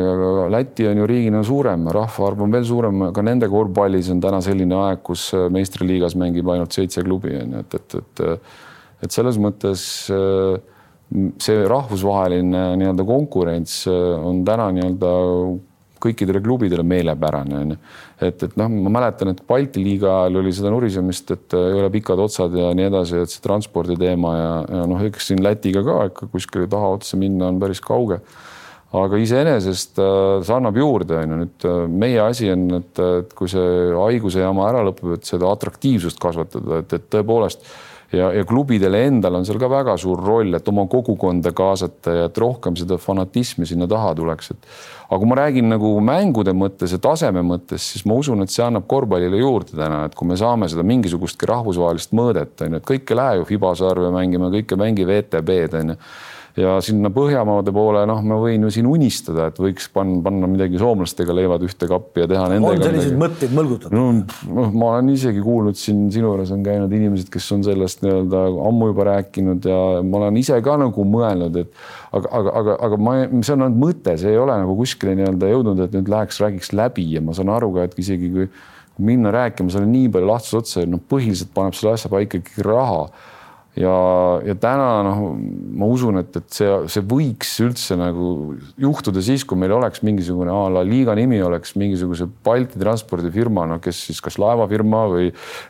Läti on ju riigina suurem, rahvaarv on veel suurem, ka nende korvpallis on täna selline aeg, kus meistriliigas mängib ainult seitse klubi on ju, et, et, et, et selles mõttes äh, see rahvusvaheline nii-öelda konkurents äh, on täna nii-öelda kõikidele klubidele meelepärane onju. et, et noh, ma mäletan, et Balti liiga ajal oli seda nurisemist, et äh, ei ole pikad otsad ja nii edasi, et see transpordi teema ja, ja noh, eks siin Lätiga ka ikka kuskile taha otsa minna on päris kauge. aga iseenesest äh, see annab juurde, on ju, nüüd meie asi on, et, et kui see haiguse jama ära lõpeb, et seda atraktiivsust kasvatada, et, et tõepoolest ja, ja klubidele endal on seal ka väga suur roll, et oma kogukonda kaasata ja et rohkem seda fanatismi sinna taha tuleks, et aga kui ma räägin nagu mängude mõttes ja taseme mõttes, siis ma usun, et see annab korvpallile juurde täna, et kui me saame seda mingisugustki rahvusvahelist mõõdet, on ju, et kõik ei lähe ju Fibasarve mängima, kõik ei mängi VTB-d on ju ja sinna Põhjamaade poole, noh, ma võin ju siin unistada, et võiks panna, panna midagi soomlastega leivad ühte kappi ja teha nendega. on selliseid midagi. mõtteid mõlgutatud? no noh, ma olen isegi kuulnud siin sinu juures on käinud inimesed, kes on sellest nii-öelda ammu juba rääkinud ja ma olen ise ka nagu mõelnud, et aga, aga, aga, aga ma, see on ainult mõte, see ei ole nagu kuskile nii-öelda jõudnud, et nüüd läheks, räägiks läbi ja ma saan aru ka, et isegi kui minna rääkima, seal on nii palju lahtisi otsa, noh, põhiliselt paneb selle asja paika ikkagi raha ja, ja täna noh, ma usun, et, et see, see võiks üldse nagu juhtuda siis, kui meil oleks mingisugune a la liiga nimi oleks mingisuguse Balti transpordifirma, no kes siis kas laevafirma või,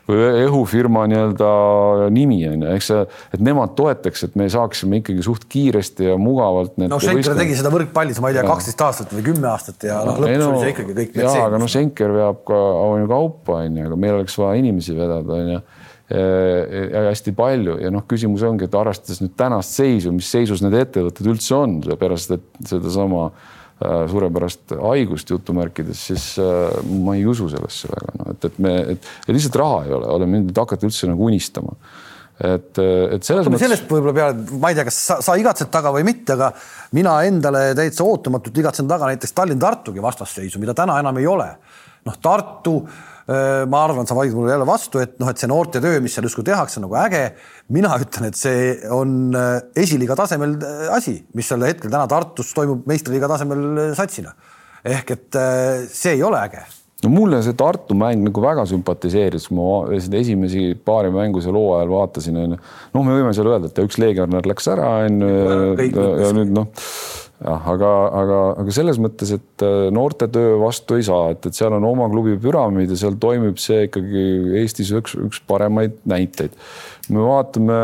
või õhufirma nii-öelda nimi on ju, eks see, et nemad toetaks, et me saaksime ikkagi suht kiiresti ja mugavalt. no Schenker tegi seda võrkpallis, ma ei tea, kaksteist aastat või kümme aastat ja noh, lõpuks no, oli see ikkagi kõik. ja, aga noh, Schenker veab ka on ju kaupa on ju, aga meil oleks vaja inimesi vedada on ju ja äh, hästi palju ja noh, küsimus ongi, et arvestades nüüd tänast seisu, mis seisus need ettevõtted üldse on, sellepärast et sedasama äh, suurepärast haigust jutumärkides, siis äh, ma ei usu sellesse väga, noh et, et me, et lihtsalt raha ei ole, oleme nüüd hakata üldse nagu unistama et, et selles mõttes. sellest võib-olla peale, ma ei tea, kas sa, sa igatsed taga või mitte, aga mina endale täitsa ootamatult igatsen taga näiteks Tallinn-Tartugi vastasseisu, mida täna enam ei ole. noh, Tartu, äh, ma arvan, sa vaidled mulle jälle vastu, et noh, et see noortetöö, mis seal justkui tehakse, nagu äge. mina ütlen, et see on esiliiga tasemel asi, mis seal hetkel täna Tartus toimub meistriliiga tasemel satsina. ehk et see ei ole äge no mulle see Tartu mäng nagu väga sümpatiseeris, ma seda esimesi paari mängu seal hooajal vaatasin, onju. noh, me võime seal öelda, et üks legionär läks ära, onju. ja nüüd noh, jah, aga, aga, aga selles mõttes, et äh, noorte töö vastu ei saa, et, et seal on oma klubi püramiid ja seal toimib see ikkagi Eestis üks, üks paremaid näiteid. me vaatame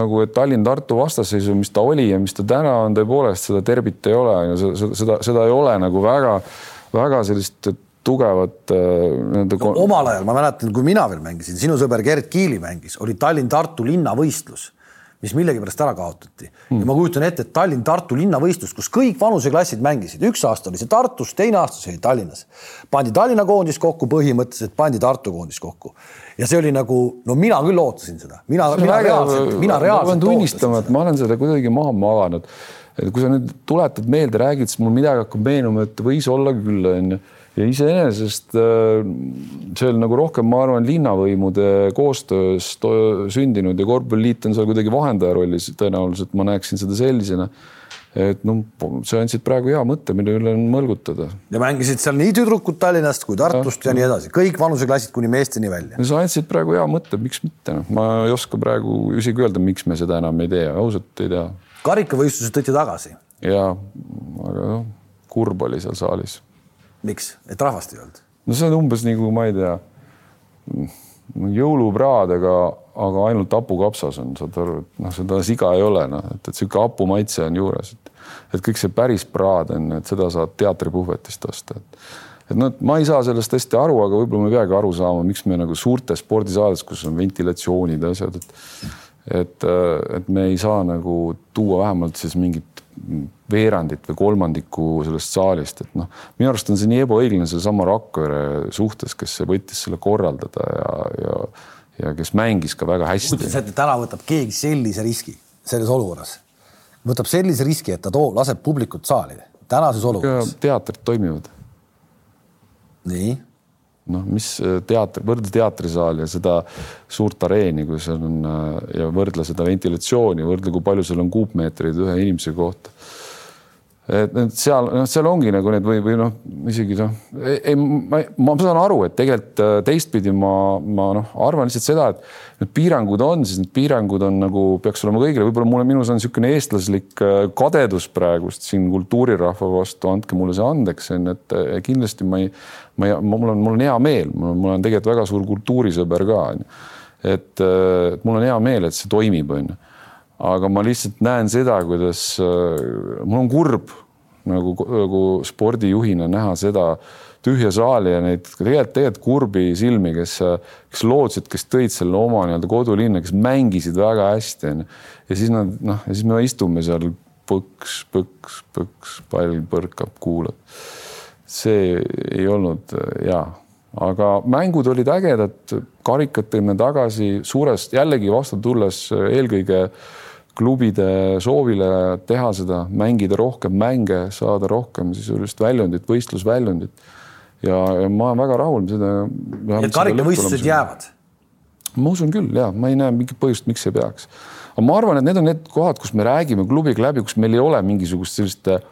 nagu, et Tallinn-Tartu vastasseisu, mis ta oli ja mis ta täna on, tõepoolest seda derbit ei ole, seda, seda, seda ei ole nagu väga väga sellist tugevat äh, no,. omal ajal ma mäletan, kui mina veel mängisin, sinu sõber Gerd Kiili mängis, oli Tallinn-Tartu linnavõistlus, mis millegipärast ära kaotati mm. ja ma kujutan ette, et Tallinn-Tartu linnavõistlus, kus kõik vanuseklassid mängisid, üks aasta oli see Tartus, teine aasta see oli Tallinnas. pandi Tallinna koondis kokku, põhimõtteliselt pandi Tartu koondis kokku ja see oli nagu, no mina küll ootasin seda, mina, mina reaalselt, mina reaalselt. ma pean tunnistama, et ma olen seda kuidagi maha maganud. et kui sa nüüd tuletad meelde, räägid, siis mul midagi hakkab meenuma, et võis olla küll, onju ja iseenesest äh, see on nagu rohkem, ma arvan, linnavõimude koostöös sündinud ja korvpalliliit on seal kuidagi vahendaja rollis, tõenäoliselt ma näeksin seda sellisena et noh, sa andsid praegu hea mõtte, mille üle on mõlgutada. ja mängisid seal nii tüdrukud Tallinnast kui Tartust ja, ja nii edasi, kõik vanuseklassid kuni meesteni välja. sa andsid praegu hea mõtte, miks mitte, noh, ma ei oska praegu isegi öelda, miks me seda enam ei tee, ausalt ei tea. karikavõistlused tõite tagasi. ja, aga noh, kurb oli seal saalis miks, et rahvast ei olnud? no see on umbes nagu ma ei tea, jõulupraad, aga, aga ainult hapukapsas on, saad aru, et noh, seda siga ei ole, noh, et, et sihuke hapu maitse on juures, et, et kõik see päris praad on, et seda saad teatripuhvetist osta, et et noh, ma ei saa sellest hästi aru, aga võib-olla me ei peagi aru saama, miks me nagu suurtes spordisaades, kus on ventilatsioonid ja asjad, et et, et me ei saa nagu tuua vähemalt siis mingit veerandit või kolmandikku sellest saalist, et noh, minu arust on see nii ebaõiglane sellesama Rakvere suhtes, kes võttis selle korraldada ja, ja, ja kes mängis ka väga hästi. kujutad sa ette, täna võtab keegi sellise riski selles olukorras, võtab sellise riski, et ta toob, laseb publikut saali tänases olukorras. teatrid toimivad. nii noh, mis äh, teater, võrdle teatrisaal ja seda suurt areeni, kui seal on äh, ja võrdle seda ventilatsiooni, võrdle, kui palju seal on kuupmeetreid ühe inimese kohta et need seal, noh, seal ongi nagu need või, või noh, isegi noh, ei, ma, ma saan aru, et tegelikult äh, teistpidi ma, ma noh, arvan lihtsalt seda, et need piirangud on, siis need piirangud on nagu peaks olema kõigile, võib-olla mulle, minus on niisugune eestlaslik äh, kadedus praegust siin kultuurirahva vastu, andke mulle see andeks, on, et äh, kindlasti ma ei, ma ei, mul on, mul on hea meel, mul on tegelikult väga suur kultuurisõber ka, on ju. et mul on hea meel, et see toimib, on ju aga ma lihtsalt näen seda, kuidas äh, mul on kurb nagu, nagu spordijuhina näha seda tühja saali ja neid tegelikult, tegelikult kurbi silmi, kes, kes lootsid, kes tõid selle oma nii-öelda kodulinna, kes mängisid väga hästi onju. ja siis nad noh, ja siis me istume seal põks, põks, põks, pall põrkab, kuulab. see ei olnud hea, aga mängud olid ägedad, karikad tõime tagasi suurest jällegi vastu tulles eelkõige äh, klubide soovile teha seda, mängida rohkem mänge, saada rohkem sisulist väljundit, võistlusväljundit. ja, ja ma olen väga rahul seda. et karikavõistlused jäävad? ma usun küll ja ma ei näe mingit põhjust, miks ei peaks. aga ma arvan, et need on need kohad, kus me räägime klubiga läbi, kus meil ei ole mingisugust sellist äh,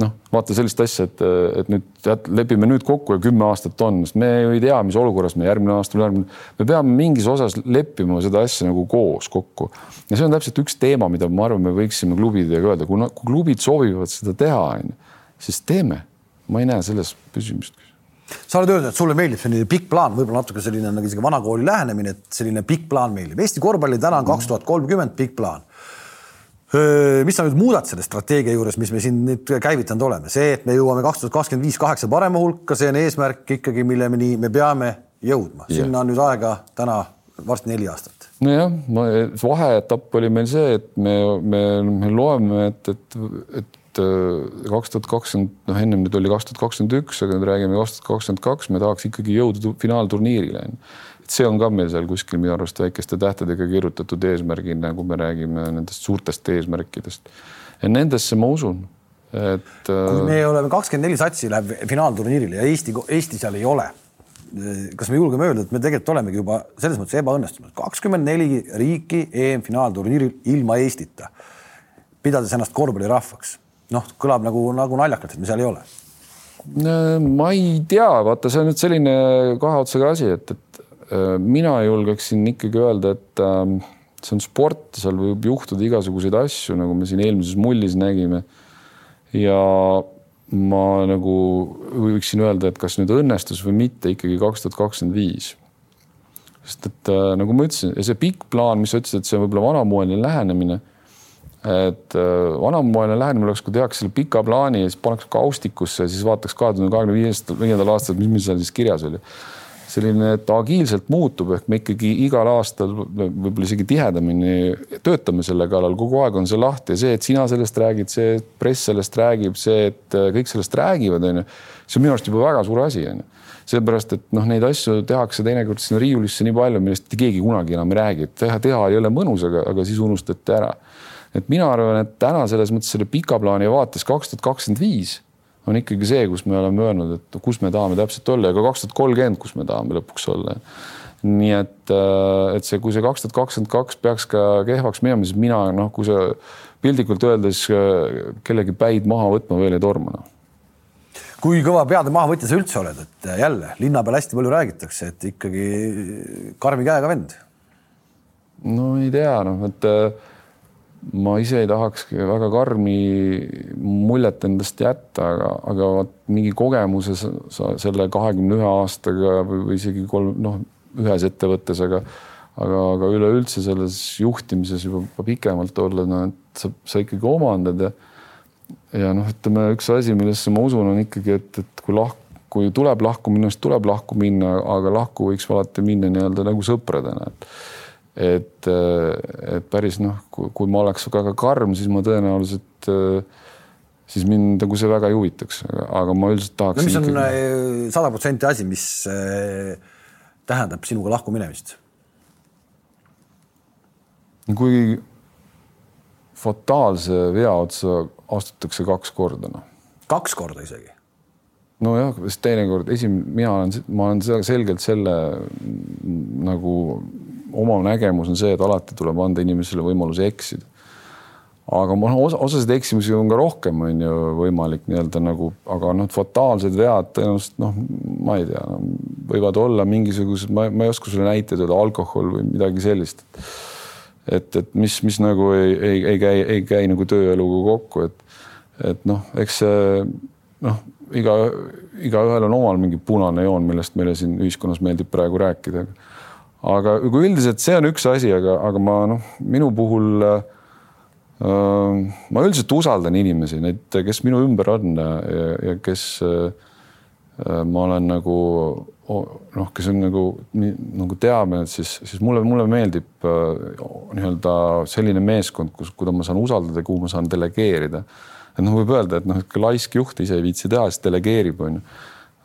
noh, vaata sellist asja, et, et nüüd lepime nüüd kokku ja kümme aastat on, sest me ju ei tea, mis olukorras me järgmine aasta, järgmine, me peame mingis osas leppima seda asja nagu koos kokku. ja see on täpselt üks teema, mida ma arvan, me võiksime klubidega öelda, kuna kui klubid soovivad seda teha, onju, siis teeme. ma ei näe selles püsimist sa oled öelnud, et sulle meeldib selline pikk plaan, võib-olla natuke selline nagu isegi vanakooli lähenemine, et selline pikk plaan meeldib. Eesti korvpalli täna on kaks tuhat kolmkümmend pikk plaan mis sa nüüd muudad selle strateegia juures, mis me siin nüüd käivitanud oleme, see, et me jõuame kaks tuhat kakskümmend viis kaheksa parema hulka, see on eesmärk ikkagi, milleni me peame jõudma, sinna on nüüd aega täna varsti neli aastat. nojah, vaheetapp oli meil see, et me, me, me loeme, et, et, et äh, kaks tuhat kakskümmend, noh, ennem nüüd oli kaks tuhat kakskümmend üks, aga nüüd räägime kaks tuhat kakskümmend kaks, me tahaks ikkagi jõuda finaalturniirile. Et see on ka meil seal kuskil minu arust väikeste tähtedega kirjutatud eesmärgina, kui me räägime nendest suurtest eesmärkidest. ja nendesse ma usun, et. kui me oleme kakskümmend neli satsi läheb finaalturniirile ja Eesti, Eesti seal ei ole kas me julgeme öelda, et me tegelikult olemegi juba selles mõttes ebaõnnestunud, kakskümmend neli riiki EM-finaalturniiril ilma Eestita, pidades ennast korvpallirahvaks. noh, kõlab nagu, nagu naljakalt, et me seal ei ole. ma ei tea, vaata, see on nüüd selline kahe otsaga asi, et, et äh, mina julgeksin ikkagi öelda, et äh, see on sport, seal võib juhtuda igasuguseid asju, nagu me siin eelmises mullis nägime. ja ma nagu võiksin öelda, et kas nüüd õnnestus või mitte ikkagi kaks tuhat kakskümmend viis. sest et äh, nagu ma ütlesin, see pikk plaan, mis sa ütlesid, et see on võib-olla vanamoeline lähenemine. et äh, vanamoeline lähenemine oleks, kui tehakse selle pika plaani ja siis pannakse kaustikusse ja siis vaataks kahe tuhande kahekümne viiendal aastal, mis meil seal siis kirjas oli selline, et agiilselt muutub, ehk me ikkagi igal aastal võib-olla isegi tihedamini töötame selle kallal, kogu aeg on see lahti ja see, et sina sellest räägid, see, et press sellest räägib, see, et kõik sellest räägivad, onju. see on minu arust juba väga suur asi, onju. seepärast, et noh, neid asju tehakse teinekord sinna riiulisse nii palju, millest keegi kunagi enam ei räägi, et teha, teha ei ole mõnus, aga, aga siis unustati ära. et mina arvan, et täna selles mõttes selle pika plaani vaates kaks tuhat kakskümmend viis on ikkagi see, kus me oleme öelnud, et kus me tahame täpselt olla ja ka kaks tuhat kolmkümmend, kus me tahame lõpuks olla. nii et, äh, et see, kui see kaks tuhat kakskümmend kaks peaks ka kehvaks minema, siis mina noh, kui sa piltlikult öeldes äh, kellegi päid maha võtma veel ei torma noh kui kõva peade mahavõtja sa üldse oled, et jälle linna peal hästi palju räägitakse, et ikkagi karmi käega vend. no ei tea, noh, et äh, ma ise ei tahakski väga karmi muljet endast jätta, aga, aga vot mingi kogemuse sa selle kahekümne ühe aastaga või isegi kolm, noh, ühes ettevõttes, aga aga, aga üleüldse selles juhtimises juba pikemalt olla, no et sa, sa ikkagi omandad ja ja noh, ütleme üks asi, millesse ma usun, on ikkagi, et, et kui lahk, kui tuleb lahku minna, siis tuleb lahku minna, aga lahku võiks alati minna nii-öelda nagu sõpradena, et et, et päris noh, kui ma oleks väga karm, siis ma tõenäoliselt, siis mind nagu see väga ei huvitaks, aga ma üldiselt tahaks. no mis on. Eh, sada protsenti asi, mis tähendab sinuga lahku minemist? kui fataalse vea otsa astutakse kaks korda, noh. kaks korda isegi? nojah, sest teinekord esim-, mina olen, ma olen selgelt selle nagu oma nägemus on see, et alati tuleb anda inimesele võimaluse eksida. aga noh, osa, osasid eksimusi on ka rohkem, on ju võimalik nii-öelda nagu, aga noh, fataalsed vead tõenäoliselt noh, ma ei tea no,, võivad olla mingisugused, ma, ma ei oska sulle näiteid öelda, alkohol või midagi sellist. et, et mis, mis nagu ei, ei, ei käi, ei käi nagu tööeluga kokku, et, et noh, eks see noh, iga, igaühel on omal mingi punane joon, millest meile siin ühiskonnas meeldib praegu rääkida aga kui üldiselt see on üks asi, aga, aga ma noh, minu puhul äh, ma üldiselt usaldan inimesi, neid, kes minu ümber on ja, ja kes äh, ma olen nagu noh, kes on nagu nagu teame, et siis, siis mulle, mulle meeldib äh, nii-öelda selline meeskond, kus, kuida ma saan usaldada, kuhu ma saan delegeerida. et noh, võib öelda, et noh, laisk juht ise ei viitsi teha, siis delegeerib, onju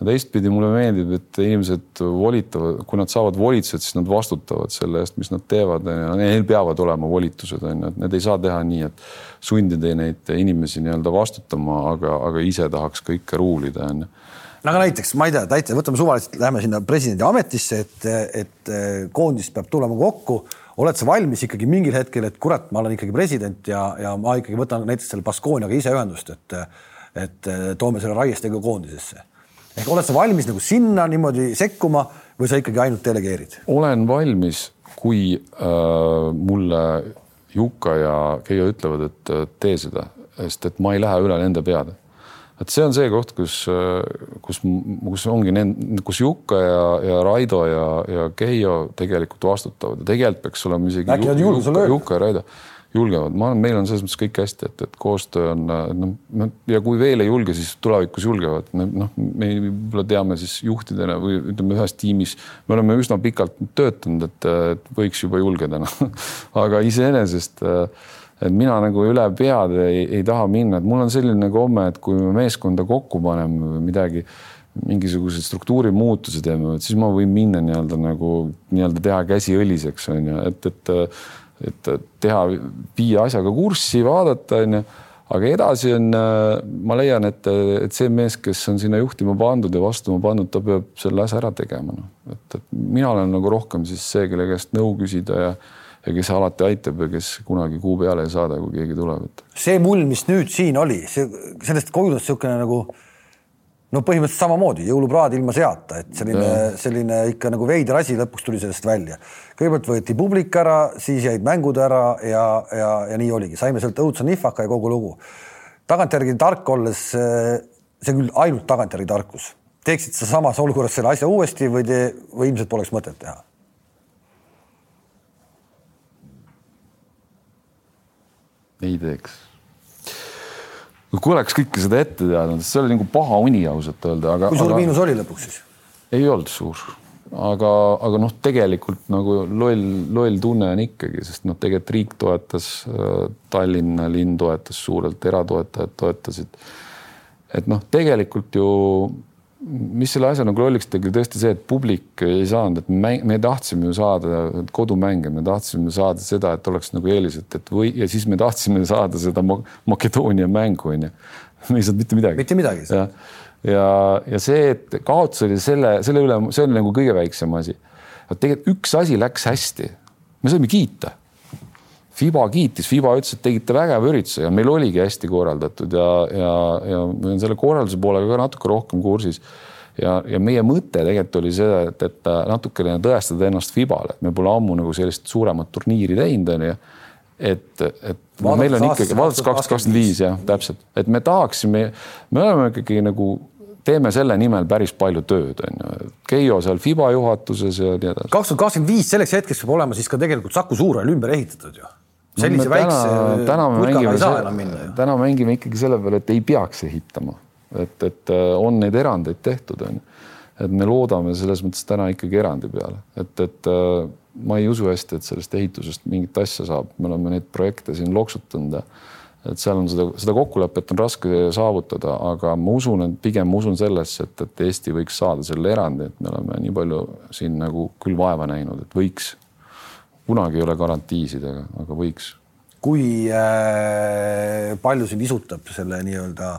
teistpidi mulle meeldib, et inimesed volitavad, kui nad saavad volitused, siis nad vastutavad selle eest, mis nad teevad. Neil peavad olema volitused, on ju, et need ei saa teha nii, et sundida neid inimesi nii-öelda vastutama, aga, aga ise tahaks kõike ruulida, on ju no aga näiteks ma ei tea, täitsa võtame suvaliselt, lähme sinna presidendi ametisse, et, et koondis peab tulema kokku. oled sa valmis ikkagi mingil hetkel, et kurat, ma olen ikkagi president ja, ja ma ikkagi võtan näiteks selle Baskooniaga ise ühendust, et, et toome selle Raiestega koondisesse ehk oled sa valmis nagu sinna niimoodi sekkuma või sa ikkagi ainult delegeerid? olen valmis, kui äh, mulle Juka ja Keijo ütlevad, et tee seda, sest et ma ei lähe üle nende peade. et see on see koht, kus, äh, kus, kus ongi need, kus Juka ja, ja Raido ja, ja Keijo tegelikult vastutavad ja tegelikult peaks olema isegi Juka, Juka ja Raido julgevad, ma arvan, meil on selles mõttes kõik hästi, et, et koostöö on noh, ja kui veel ei julge, siis tulevikus julgevad, noh, me võib-olla teame siis juhtidena või ütleme ühes tiimis, me oleme üsna pikalt töötanud, et, võiks juba julgeda noh. Aga iseenesest et mina nagu üle pead ei, ei taha minna, et mul on selline komme, et kui me meeskonda kokku paneme või midagi mingisugused struktuurimuutuse teeme, et siis ma võin minna nii-öelda nagu nii-öelda teha käsi õliseks on ju, et, et et teha, viia asjaga kurssi, vaadata, onju. aga edasi on, ma leian, et, et see mees, kes on sinna juhtima pandud ja vastuma pandud, ta peab selle asja ära tegema, noh. et, et mina olen nagu rohkem siis see, kelle käest nõu küsida ja ja kes alati aitab ja kes kunagi kuu peale ei saada, kui keegi tuleb, et. see mull, mis nüüd siin oli, see, sellest kujundas niisugune nagu no põhimõtteliselt samamoodi jõulupraad ilma seata, et selline, selline ikka nagu veider asi lõpuks tuli sellest välja. kõigepealt võeti publik ära, siis jäid mängud ära ja, ja, ja nii oligi, saime sealt õudse nihvaka ja kogu lugu. tagantjärgi tark olles, see küll ainult tagantjärgi tarkus, teeksid sa samas olukorras selle asja uuesti või te, või ilmselt poleks mõtet teha? ei teeks kui oleks kõike seda ette teadnud, see oli nagu paha uni ausalt öelda, aga. kui suur aga... miinus oli lõpuks siis? ei olnud suur, aga, aga noh, tegelikult nagu loll, loll tunne on ikkagi, sest noh, tegelikult riik toetas, äh, Tallinna linn toetas suurelt, eratoetajad toetasid. et noh, tegelikult ju mis selle asja nagu lolliks tegi, tõesti see, et publik ei saanud, et me, me tahtsime ju saada kodumänge, me tahtsime saada seda, et oleks nagu eelised, et või ja siis me tahtsime saada seda Makedoonia mängu onju. me ei saanud mitte midagi. mitte midagi. ja, ja, ja see, et kaotus oli selle, selle üle, see oli nagu kõige väiksem asi. tegelikult üks asi läks hästi, me saime kiita Fiba kiitis, Fiba ütles, et tegite vägeva ürituse ja meil oligi hästi korraldatud ja, ja, ja ma olen selle korralduse poolega ka natuke rohkem kursis. ja, ja meie mõte tegelikult oli see, et, et natukene tõestada ennast Fibale, et me pole ammu nagu sellist suuremat turniiri teinud, onju. et, et no, meil on ikkagi vaadates kaks kakskümmend viis jah, täpselt, et me tahaksime, me oleme ikkagi nagu teeme selle nimel päris palju tööd, on ju. Keijo seal Fiba juhatuses ja nii edasi. kaks tuhat kakskümmend viis selleks hetkeks peab olema siis ka tegelikult Saku Suurhall ümber ehitatud ju sellise no, väikse täna me mängime, täna mängime ikkagi selle peale, et ei peaks ehitama, et, et äh, on neid erandeid tehtud, on ju. et me loodame selles mõttes täna ikkagi erandi peale, et, et äh, ma ei usu hästi, et sellest ehitusest mingit asja saab, me oleme neid projekte siin loksutanud ja et seal on seda, seda kokkulepet on raske saavutada, aga ma usun, et pigem ma usun sellesse, et, et Eesti võiks saada selle erandi, et me oleme nii palju siin nagu küll vaeva näinud, et võiks kunagi ei ole garantiisid, aga, aga võiks. kui äh, palju sind isutab selle nii-öelda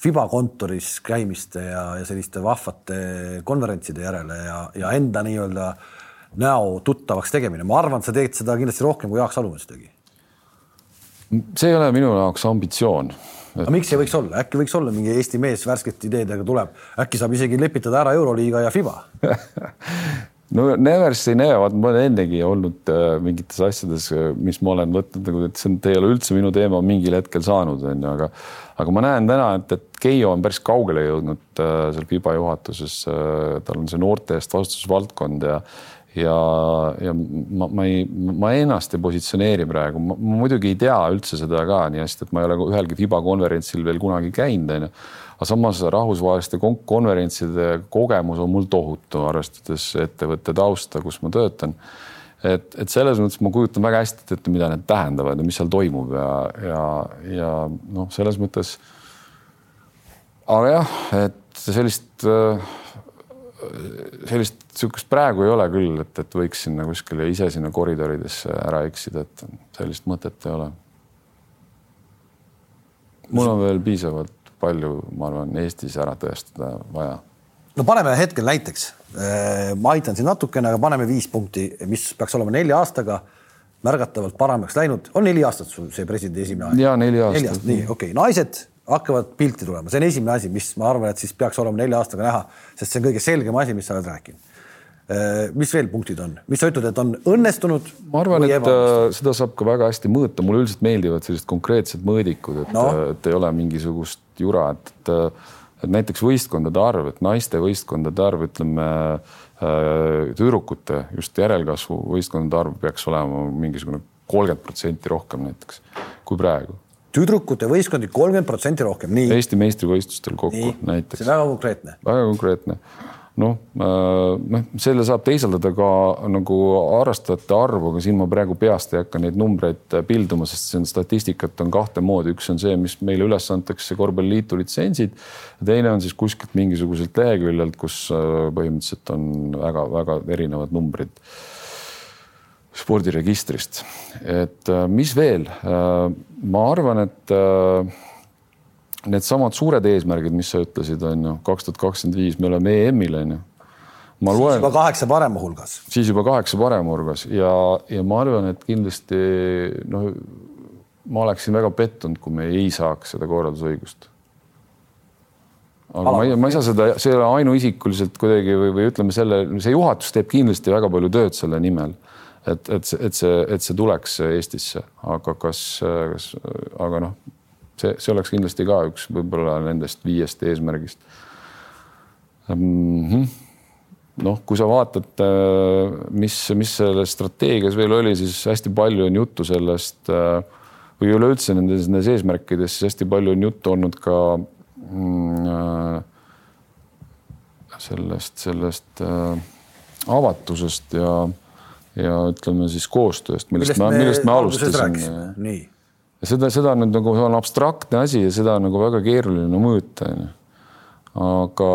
Fiba kontoris käimiste ja, ja selliste vahvate konverentside järele ja, ja enda nii-öelda näo tuttavaks tegemine, ma arvan, et sa teed seda kindlasti rohkem kui Jaak Salumets tegi. See ei ole minu jaoks ambitsioon. Et.... aga miks ei võiks olla, äkki võiks olla mingi Eesti mees värskete ideedega tuleb, äkki saab isegi lepitada ära Euroliiga ja Fiba no never say never, vaat ma olen ennegi olnud äh, mingites asjades, äh, mis ma olen võtnud nagu, et see on, ei ole üldse minu teema mingil hetkel saanud, onju, aga aga ma näen täna, et, et Keijo on päris kaugele jõudnud äh, seal FIBA juhatuses äh,. tal on see noorte eest vastutusvaldkond ja ja, ja ma, ma ei, ma ennast ei positsioneeri praegu, ma muidugi ei tea üldse seda ka nii hästi, et ma ei ole ühelgi FIBA konverentsil veel kunagi käinud, onju aga samas rahvusvaheliste konverentside kogemus on mul tohutu, arvestades ettevõtte tausta, kus ma töötan. et, et selles mõttes ma kujutan väga hästi ette, mida need tähendavad ja mis seal toimub ja, ja, ja noh, selles mõttes. aga jah, et sellist, sellist sihukest praegu ei ole küll, et, et võiks sinna kuskile ise sinna koridoridesse ära eksida, et sellist mõtet ei ole. mul on veel piisavalt palju, ma arvan, Eestis ära tõestada vaja. no paneme hetkel näiteks, äh, ma aitan siin natukene, aga paneme viis punkti, mis peaks olema nelja aastaga märgatavalt paremaks läinud, on neli aastat sul see presidendi esimene aeg? ja neli aastat, nii okei okay., naised hakkavad pilti tulema, see on esimene asi, mis ma arvan, et siis peaks olema nelja aastaga näha, sest see on kõige selgem asi, mis sa oled rääkinud Äh, mis veel punktid on, mis sa ütled, et on õnnestunud? ma arvan, et äh, seda saab ka väga hästi mõõta, mulle üldiselt meeldivad sellised konkreetsed mõõdikud, et no., äh, et ei ole mingisugust jura, et, et, et näiteks võistkondade arv, et naiste võistkondade arv, ütleme tüdrukute just järelkasvu võistkondade arv peaks olema mingisugune kolmkümmend protsenti rohkem näiteks kui praegu. Tüdrukute võistkondi kolmkümmend protsenti rohkem, nii. Eesti meistrivõistlustel kokku nii. näiteks. see on väga konkreetne. väga konkreetne noh, noh, selle saab teisaldada ka nagu harrastajate arvu, aga siin ma praegu peast ei hakka neid numbreid pilduma, sest see on statistikat on kahte moodi, üks on see, mis meile üles antakse korvpalliliitu litsentsid. teine on siis kuskilt mingisuguselt leheküljelt, kus äh, põhimõtteliselt on väga-väga erinevad numbrid spordiregistrist. et äh, mis veel, äh, ma arvan, et needsamad suured eesmärgid, mis sa ütlesid, on ju, kaks tuhat kakskümmend viis, me oleme EM-il, on ju. ma loen. siis juba kaheksa parema hulgas. siis juba kaheksa parema hulgas ja, ja ma arvan, et kindlasti noh, ma oleksin väga pettunud, kui me ei saaks seda korraldusõigust. aga Ala, ma ei, ma ei saa seda, see ei ole ainuisikuliselt kuidagi või, või ütleme selle, see juhatus teeb kindlasti väga palju tööd selle nimel et, et, et see, et see tuleks Eestisse, aga kas, kas, aga noh see, see oleks kindlasti ka üks võib-olla nendest viiest eesmärgist mm. -hmm noh, kui sa vaatad, äh, mis, mis selles strateegias veel oli, siis hästi palju on juttu sellest äh, või üleüldse nendes, nendes eesmärkides, siis hästi palju on juttu olnud ka mm, äh, sellest, sellest avatusest ja, ja ütleme siis koostööst, millest, millest me, millest me alustasime. ja seda, seda nüüd nagu on abstraktne asi ja seda on nagu väga keeruline mõõta, onju. aga,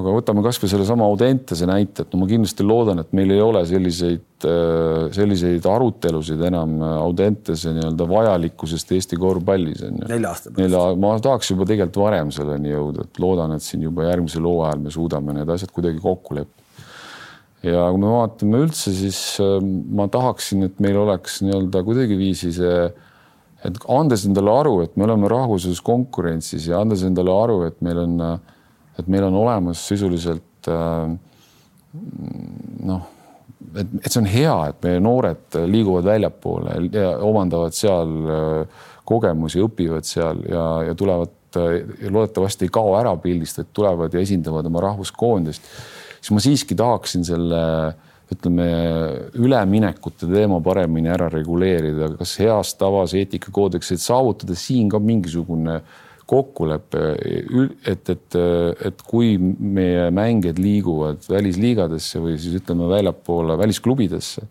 aga võtame kasvõi sellesama Audentese näite, et no ma kindlasti loodan, et meil ei ole selliseid, äh, selliseid arutelusid enam Audentese nii-öelda vajalikkusest Eesti korvpallis onju. nelja aasta pärast. ma tahaks juba tegelikult varem selleni jõuda, et loodan, et siin juba järgmisel hooajal me suudame need asjad kuidagi kokku leppida ja kui me vaatame üldse, siis äh, ma tahaksin, et meil oleks nii-öelda kuidagiviisi see äh, et andes endale aru, et me oleme rahvusvahelises konkurentsis ja andes endale aru, et meil on, et meil on olemas sisuliselt äh, noh, et, et see on hea, et meie noored liiguvad väljapoole ja omandavad seal äh, kogemusi, õpivad seal ja, ja tulevad ja loodetavasti ei kao ära pildist, et tulevad ja esindavad oma rahvuskoondist, siis ma siiski tahaksin selle äh, ütleme, üleminekute teema paremini ära reguleerida, kas heas tavas eetikakoodeksid saavutada siin ka mingisugune kokkulepe, et, et, et kui meie mängijad liiguvad välisliigadesse või siis ütleme väljapoole välisklubidesse,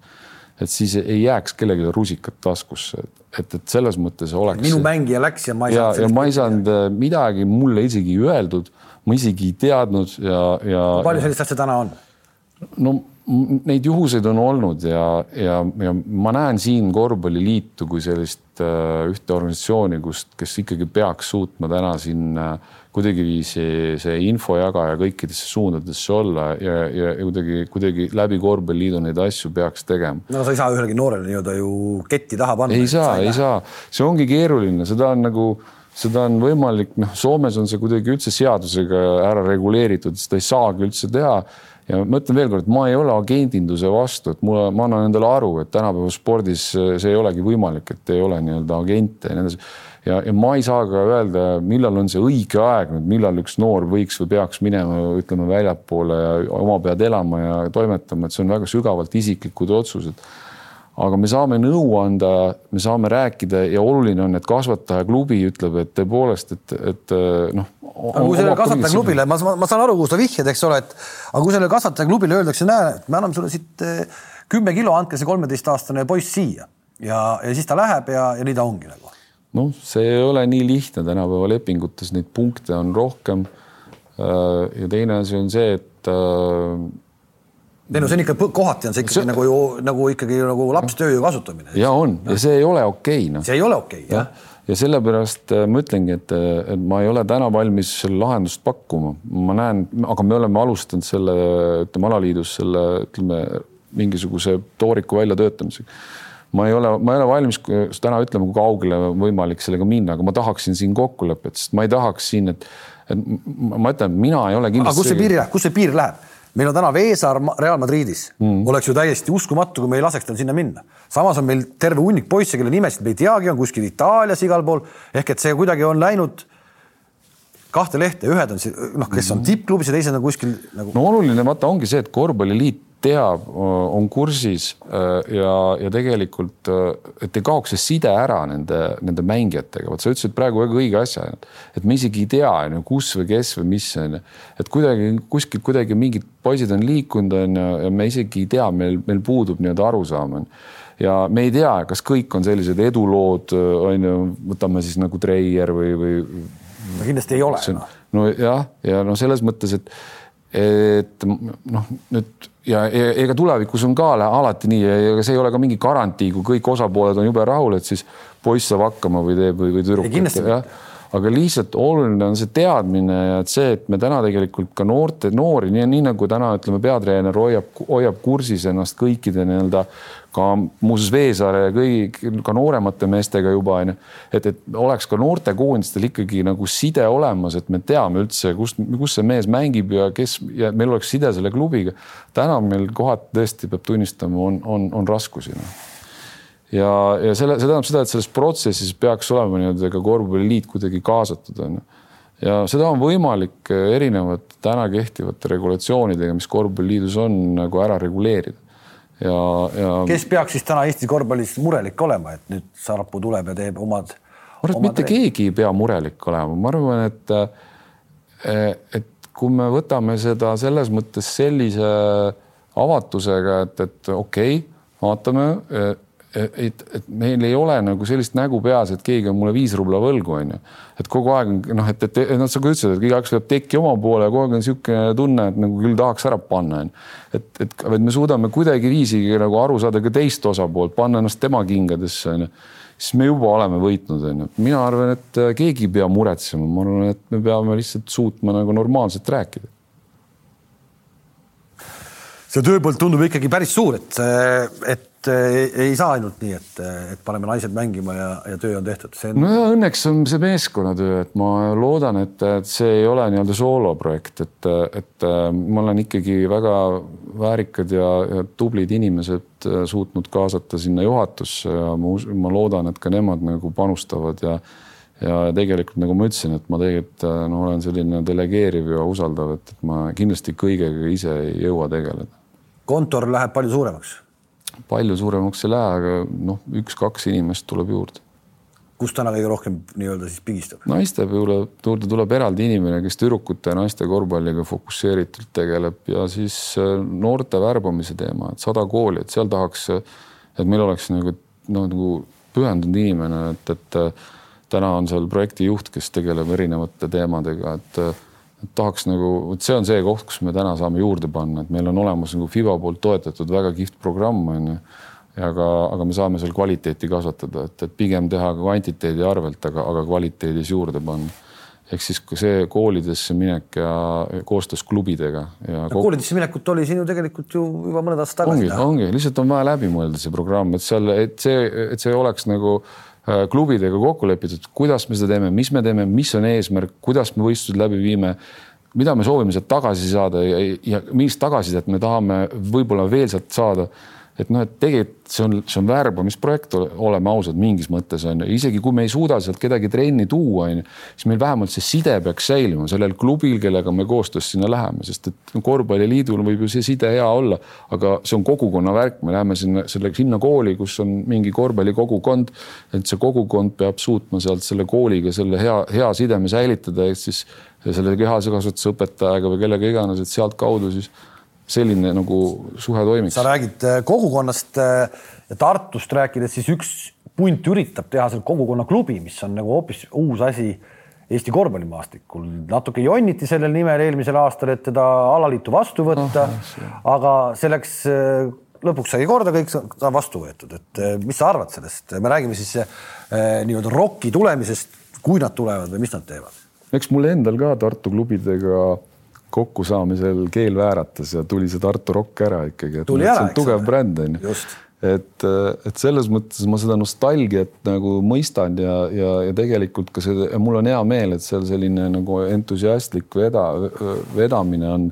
et siis ei jääks kellelegi rusikat taskusse, et, et selles mõttes oleks. minu mängija läks ja ma ei saanud. ja ma ei saanud midagi mulle isegi öeldud, ma isegi ei teadnud ja, ja. palju sellist asja täna on? no neid juhuseid on olnud ja, ja, ja ma näen siin korvpalliliitu kui sellist äh, ühte organisatsiooni, kust, kes ikkagi peaks suutma täna siin äh, kuidagiviisi see infojagaja kõikidesse suundadesse olla ja, ja, ja kuidagi, kuidagi läbi korvpalliliidu neid asju peaks tegema. no sa ei saa ühelegi noorele nii-öelda ju ketti taha panna. ei saa, ei saa, see ongi keeruline, seda on nagu seda on võimalik, noh, Soomes on see kuidagi üldse seadusega ära reguleeritud, seda ei saagi üldse teha ja ma ütlen veelkord, ma ei ole agendinduse vastu, et mulle, ma annan endale aru, et tänapäeva spordis see ei olegi võimalik, et ei ole nii-öelda agente ja nii edasi. ja, ja ma ei saa ka öelda, millal on see õige aeg nüüd, millal üks noor võiks või peaks minema, ütleme väljapoole ja oma pead elama ja toimetama, et see on väga sügavalt isiklikud otsused aga me saame nõu anda, me saame rääkida ja oluline on, et kasvatajaklubi ütleb, et tõepoolest, et, et noh. aga kui sellele kasvatajaklubile, ma, ma, ma saan aru, kuhu sa vihjad, eks ole, et aga kui sellele kasvatajaklubile öeldakse, näe, me anname sulle siit eh, kümme kilo, andke see kolmeteistaastane poiss siia ja, ja siis ta läheb ja, ja nii ta ongi nagu. noh, see ei ole nii lihtne, tänapäeva lepingutes neid punkte on rohkem. Äh, ja teine asi on see, et äh, ei no see on ikka, kohati on see ikkagi see... nagu ju nagu ikkagi nagu lapstööjõu kasutamine. ja on ja see ei ole okei okay, noh. see ei ole okei okay, jah ja ja sellepärast äh, ma ütlengi, et, äh, et ma ei ole täna valmis selle lahendust pakkuma, ma näen, aga me oleme alustanud selle, ütleme alaliidus selle, ütleme mingisuguse tooriku väljatöötamisega. ma ei ole, ma ei ole valmis täna ütlema, kui kaugele võimalik sellega minna, aga ma tahaksin siin kokkulepet, sest ma ei tahaks siin, et, et ma ütlen, mina ei ole kindlasti. aga kus see piir läheb, kus see piir läheb? Meil on täna Veesaar Real Madridis mm., oleks ju täiesti uskumatu, kui me ei laseks tal sinna minna. samas on meil terve hunnik poisse, kelle nimesid me ei teagi, on kuskil Itaalias igal pool ehk et see kuidagi on läinud kahte lehte, ühed on noh, kes on mhm. tippklubis ja teised on kuskil nagu. no oluline vaata ongi see, et korvpalliliit teab, on kursis ja, ja tegelikult, et ei kaoks see side ära nende, nende mängijatega. vot sa ütlesid praegu väga õige asja, et me isegi ei tea, on ju, kus või kes või mis on ju. et kuidagi kuskilt kuidagi mingid poisid on liikunud, on ju, ja me isegi ei tea, meil, meil puudub nii-öelda arusaam on ja me ei tea, kas kõik on sellised edulood, on ju, võtame siis nagu Treier või, või. no kindlasti ei ole. nojah, ja no selles mõttes, et et noh, nüüd ja ega tulevikus on ka alati nii, ega see ei ole ka mingi garantii, kui kõik osapooled on jube rahul, et siis poiss saab hakkama või teeb või, või tüdruk. Aga lihtsalt oluline on see teadmine ja et see, et me täna tegelikult ka noorte, noori, nii, nii nagu täna ütleme, peatreener hoiab, hoiab kursis ennast kõikide nii-öelda ka muuseas Veesaare ja kõigi ka nooremate meestega juba onju, et, et oleks ka noortekoondistel ikkagi nagu side olemas, et me teame üldse, kust, kus see mees mängib ja kes ja meil oleks side selle klubiga. täna meil kohati tõesti peab tunnistama, on, on, on raskusi no ja, ja selle, see tähendab seda, et selles protsessis peaks olema nii-öelda ka korvpalliliit kuidagi kaasatud onju. ja seda on võimalik erinevate täna kehtivate regulatsioonidega, mis korvpalliliidus on nagu ära reguleerida ja, ja. kes peaks siis täna Eesti korvpallis murelik olema, et nüüd Sarapuu tuleb ja teeb omad? ma arvan, et mitte treid. keegi ei pea murelik olema, ma arvan, et, eh, et kui me võtame seda selles mõttes sellise avatusega, et, et okei okay,, vaatame eh, et, et meil ei ole nagu sellist nägu peas, et keegi on mulle viis rubla võlgu, onju. et kogu aeg on noh, et, et noh, sa ka ütlesid, et igaüks peab tekki oma poole ja kogu aeg on niisugune tunne, et nagu küll tahaks ära panna, onju. et, et, et me suudame kuidagiviisi nagu aru saada ka teist osapoolt, panna ennast tema kingadesse, onju siis me juba oleme võitnud, onju. mina arvan, et keegi ei pea muretsema, ma arvan, et me peame lihtsalt suutma nagu normaalselt rääkida see tööpõld tundub ikkagi päris suur, et, et ei, ei saa ainult nii, et, et paneme naised mängima ja, ja töö on tehtud. On... no ja õnneks on see meeskonnatöö, et ma loodan, et, et see ei ole nii-öelda sooloprojekt, et, et ma olen ikkagi väga väärikad ja, ja tublid inimesed suutnud kaasata sinna juhatusse ja ma, ma loodan, et ka nemad nagu panustavad ja ja tegelikult nagu ma ütlesin, et ma tegelikult no olen selline delegeeriv ja usaldav, et, et ma kindlasti kõigega ise ei jõua tegeleda kontor läheb palju suuremaks? Palju suuremaks ei lähe, aga noh, üks-kaks inimest tuleb juurde. kus täna kõige rohkem nii-öelda siis pigistab? naiste juurde tuleb eraldi inimene, kes tüdrukute ja naiste korvpalliga fokusseeritult tegeleb ja siis äh, noorte värbamise teema, et sada kooli, et seal tahaks, et meil oleks nagu noh, nagu pühendunud inimene, et, et äh, täna on seal projektijuht, kes tegeleb erinevate teemadega, et äh, tahaks nagu, vot see on see koht, kus me täna saame juurde panna, et meil on olemas nagu FIBA poolt toetatud väga kihvt programm on ju. ja aga, aga me saame seal kvaliteeti kasvatada, et, et pigem teha kvantiteedi arvelt, aga, aga kvaliteedis juurde panna ehk siis see koolidesse minek ja koostöös klubidega ja no, kogu... koolidesse minekut oli siin ju tegelikult ju juba mõned aastad tagasi. ongi, ongi, lihtsalt on vaja läbi mõelda see programm, et seal, et see, et see oleks nagu klubidega kokku lepitud, kuidas me seda teeme, mis me teeme, mis on eesmärk, kuidas me võistlused läbi viime, mida me soovime sealt tagasi saada ja, ja millist tagasisidet me tahame võib-olla veel sealt saada et noh, et tegelikult see on, see on värbamisprojekt, oleme ausad, mingis mõttes on ju, isegi kui me ei suuda sealt kedagi trenni tuua, on ju, siis meil vähemalt see side peaks säilima sellel klubil, kellega me koostöös sinna läheme, sest et korvpalliliidul võib ju see side hea olla, aga see on kogukonna värk, me läheme sinna, selle, sinna kooli, kus on mingi korvpallikogukond, et see kogukond peab suutma sealt selle kooliga selle hea, hea sideme säilitada, ehk siis selle kehase kasvatuse õpetajaga või kellega iganes, et sealtkaudu siis selline nagu suhe toimiks. sa räägid äh, kogukonnast äh, ja Tartust rääkides, siis üks punt üritab teha seal kogukonnaklubi, mis on nagu hoopis uus asi Eesti korvpallimaastikul. natuke jonniti sellel nimel eelmisel aastal, et teda alaliitu vastu võtta oh,, aga selleks äh, lõpuks sai korda, kõik sai vastu võetud, et mis sa arvad sellest, me räägime siis nii-öelda ROK-i tulemisest, kui nad tulevad või mis nad teevad? eks mul endal ka Tartu klubidega kokkusaamisel keel vääratas ja tuli see Tartu Rock ära ikkagi, tuli ära, see on tugev ole. bränd on ju. et, et selles mõttes ma seda nostalgiat nagu mõistan ja, ja, ja tegelikult ka see, mul on hea meel, et seal selline nagu entusiastlik veda, vedamine on.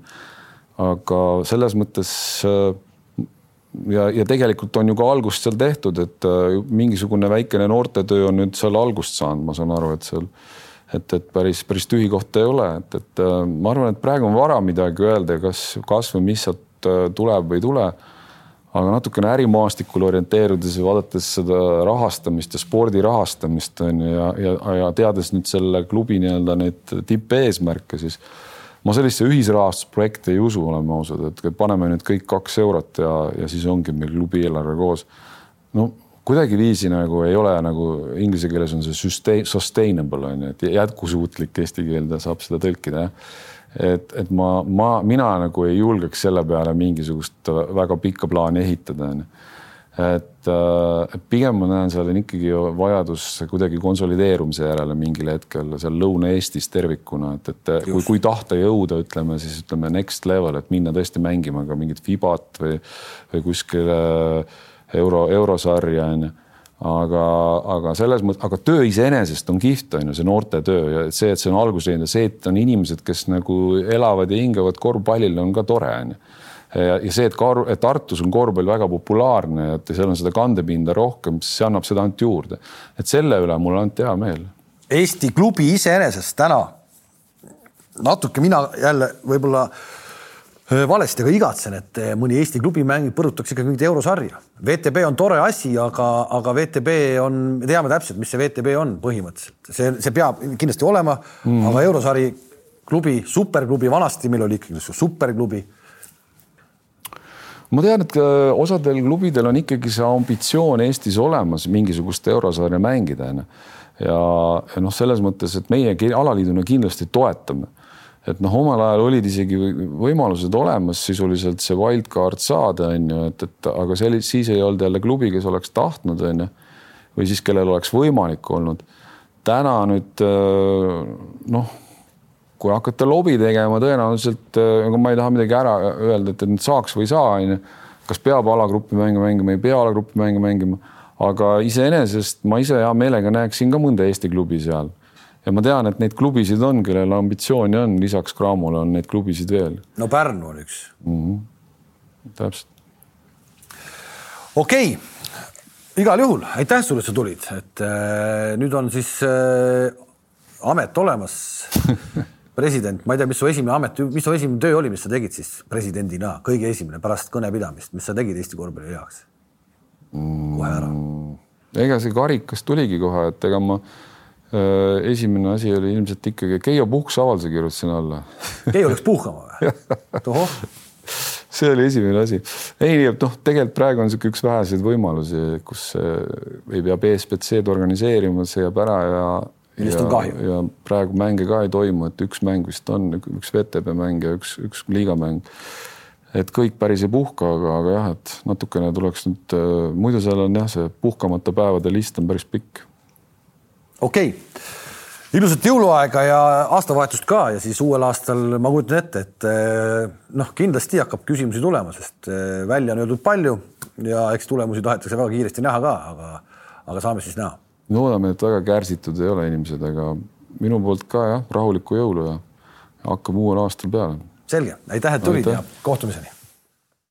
aga selles mõttes ja, ja tegelikult on ju ka algust seal tehtud, et mingisugune väikene noortetöö on nüüd seal algust saanud, ma saan aru, et seal et, et päris, päris tühi koht ei ole, et, et äh, ma arvan, et praegu on vara midagi öelda, kas, kas või mis sealt sealt tuleb või ei tule aga natukene ärimaastikul orienteerudes ja vaadates seda rahastamist ja spordi rahastamist on ju ja, ja, ja teades nüüd selle klubi nii-öelda neid tippeesmärke, siis ma sellisse ühisrahastusprojekti ei usu, oleme ausad, et paneme nüüd kõik kaks eurot ja, ja siis ongi meil klubi eelarve koos. no kuidagiviisi nagu ei ole nagu inglise keeles on see sustain, sustainable on ju, et jätkusuutlik eesti keelde saab seda tõlkida jah et, et ma, ma, mina nagu ei julgeks selle peale mingisugust väga pikka plaani ehitada, onju. et äh, pigem ma näen seal on ikkagi vajadus kuidagi konsolideerumise järele mingil hetkel seal Lõuna-Eestis tervikuna, et, et Just. kui, kui tahta jõuda, ütleme siis ütleme next level, et minna tõesti mängima ka mingit Fibat või, või kuskile euro, eurosarja onju aga, aga selles mõttes, aga töö iseenesest on kihvt, on ju, see noorte töö ja see, et see on alguse teinud ja see, et on inimesed, kes nagu elavad ja hingavad korvpallile, on ka tore, on ju. ja, see, et et Tartus on korvpall väga populaarne et seal on seda kandepinda rohkem, see annab seda ainult juurde. et selle üle mul on ainult hea meel. Eesti klubi iseenesest täna natuke mina jälle võib-olla valesti, aga igatsen, et mõni Eesti klubi mängib, põrutaks ikkagi mingit eurosarja. VTB on tore asi, aga, aga VTB on, me teame täpselt, mis see VTB on põhimõtteliselt, see, see peab kindlasti olema mm., aga eurosari klubi, superklubi, vanasti meil oli ikkagi superklubi. ma tean, et osadel klubidel on ikkagi see ambitsioon Eestis olemas mingisugust eurosarja mängida onju ja, ja noh, selles mõttes, et meie alaliiduna kindlasti toetame et noh, omal ajal olid isegi võimalused olemas sisuliselt see wildcard saada, on ju, et, et aga see oli, siis ei olnud jälle klubi, kes oleks tahtnud, on ju. või siis, kellel oleks võimalik olnud. täna nüüd noh, kui hakata lobi tegema, tõenäoliselt ega ma ei taha midagi ära öelda, et nüüd saaks või ei saa, on ju. kas peab alagrupi mänge mängima, ei pea alagrupi mänge mängima, aga iseenesest ma ise hea meelega näeksin ka mõnda Eesti klubi seal ja ma tean, et neid klubisid on, kellel ambitsiooni on, lisaks Cramole on neid klubisid veel. no Pärnu on üks mm. -hmm. täpselt. okei okay., igal juhul aitäh sulle, et sa tulid, et äh, nüüd on siis äh, amet olemas president, ma ei tea, mis su esimene amet, mis su esimene töö oli, mis sa tegid siis presidendina, kõige esimene pärast kõne pidamist, mis sa tegid Eesti korvpalli heaks? kohe ära mm,. ega see karikas tuligi kohe, et ega ma esimene asi oli ilmselt ikkagi Keijo puhkusavalduse kirjutasin alla. Keijo läks puhkama või? see oli esimene asi. ei, noh, tegelikult praegu on niisugune üks väheseid võimalusi, kus äh, ei pea BSBC-d organiseerima, see jääb ära ja millest on kahju. ja praegu mänge ka ei toimu, et üks mäng vist on, üks VTB mäng ja üks, üks liigamäng. et kõik päris ei puhka, aga, aga jah, et natukene tuleks nüüd, äh, muidu seal on jah, see puhkamata päevade list on päris pikk okei okay., ilusat jõuluaega ja aastavahetust ka ja siis uuel aastal ma kujutan ette, et eh, noh, kindlasti hakkab küsimusi tulema, sest eh, välja on öeldud palju ja eks tulemusi tahetakse väga kiiresti näha ka, aga, aga saame siis näha. loodame, et väga kärsitud ei ole inimesed, aga minu poolt ka jah, rahulikku jõulu ja hakkame uuel aastal peale. selge, aitäh, et tulid Aitäh. ja kohtumiseni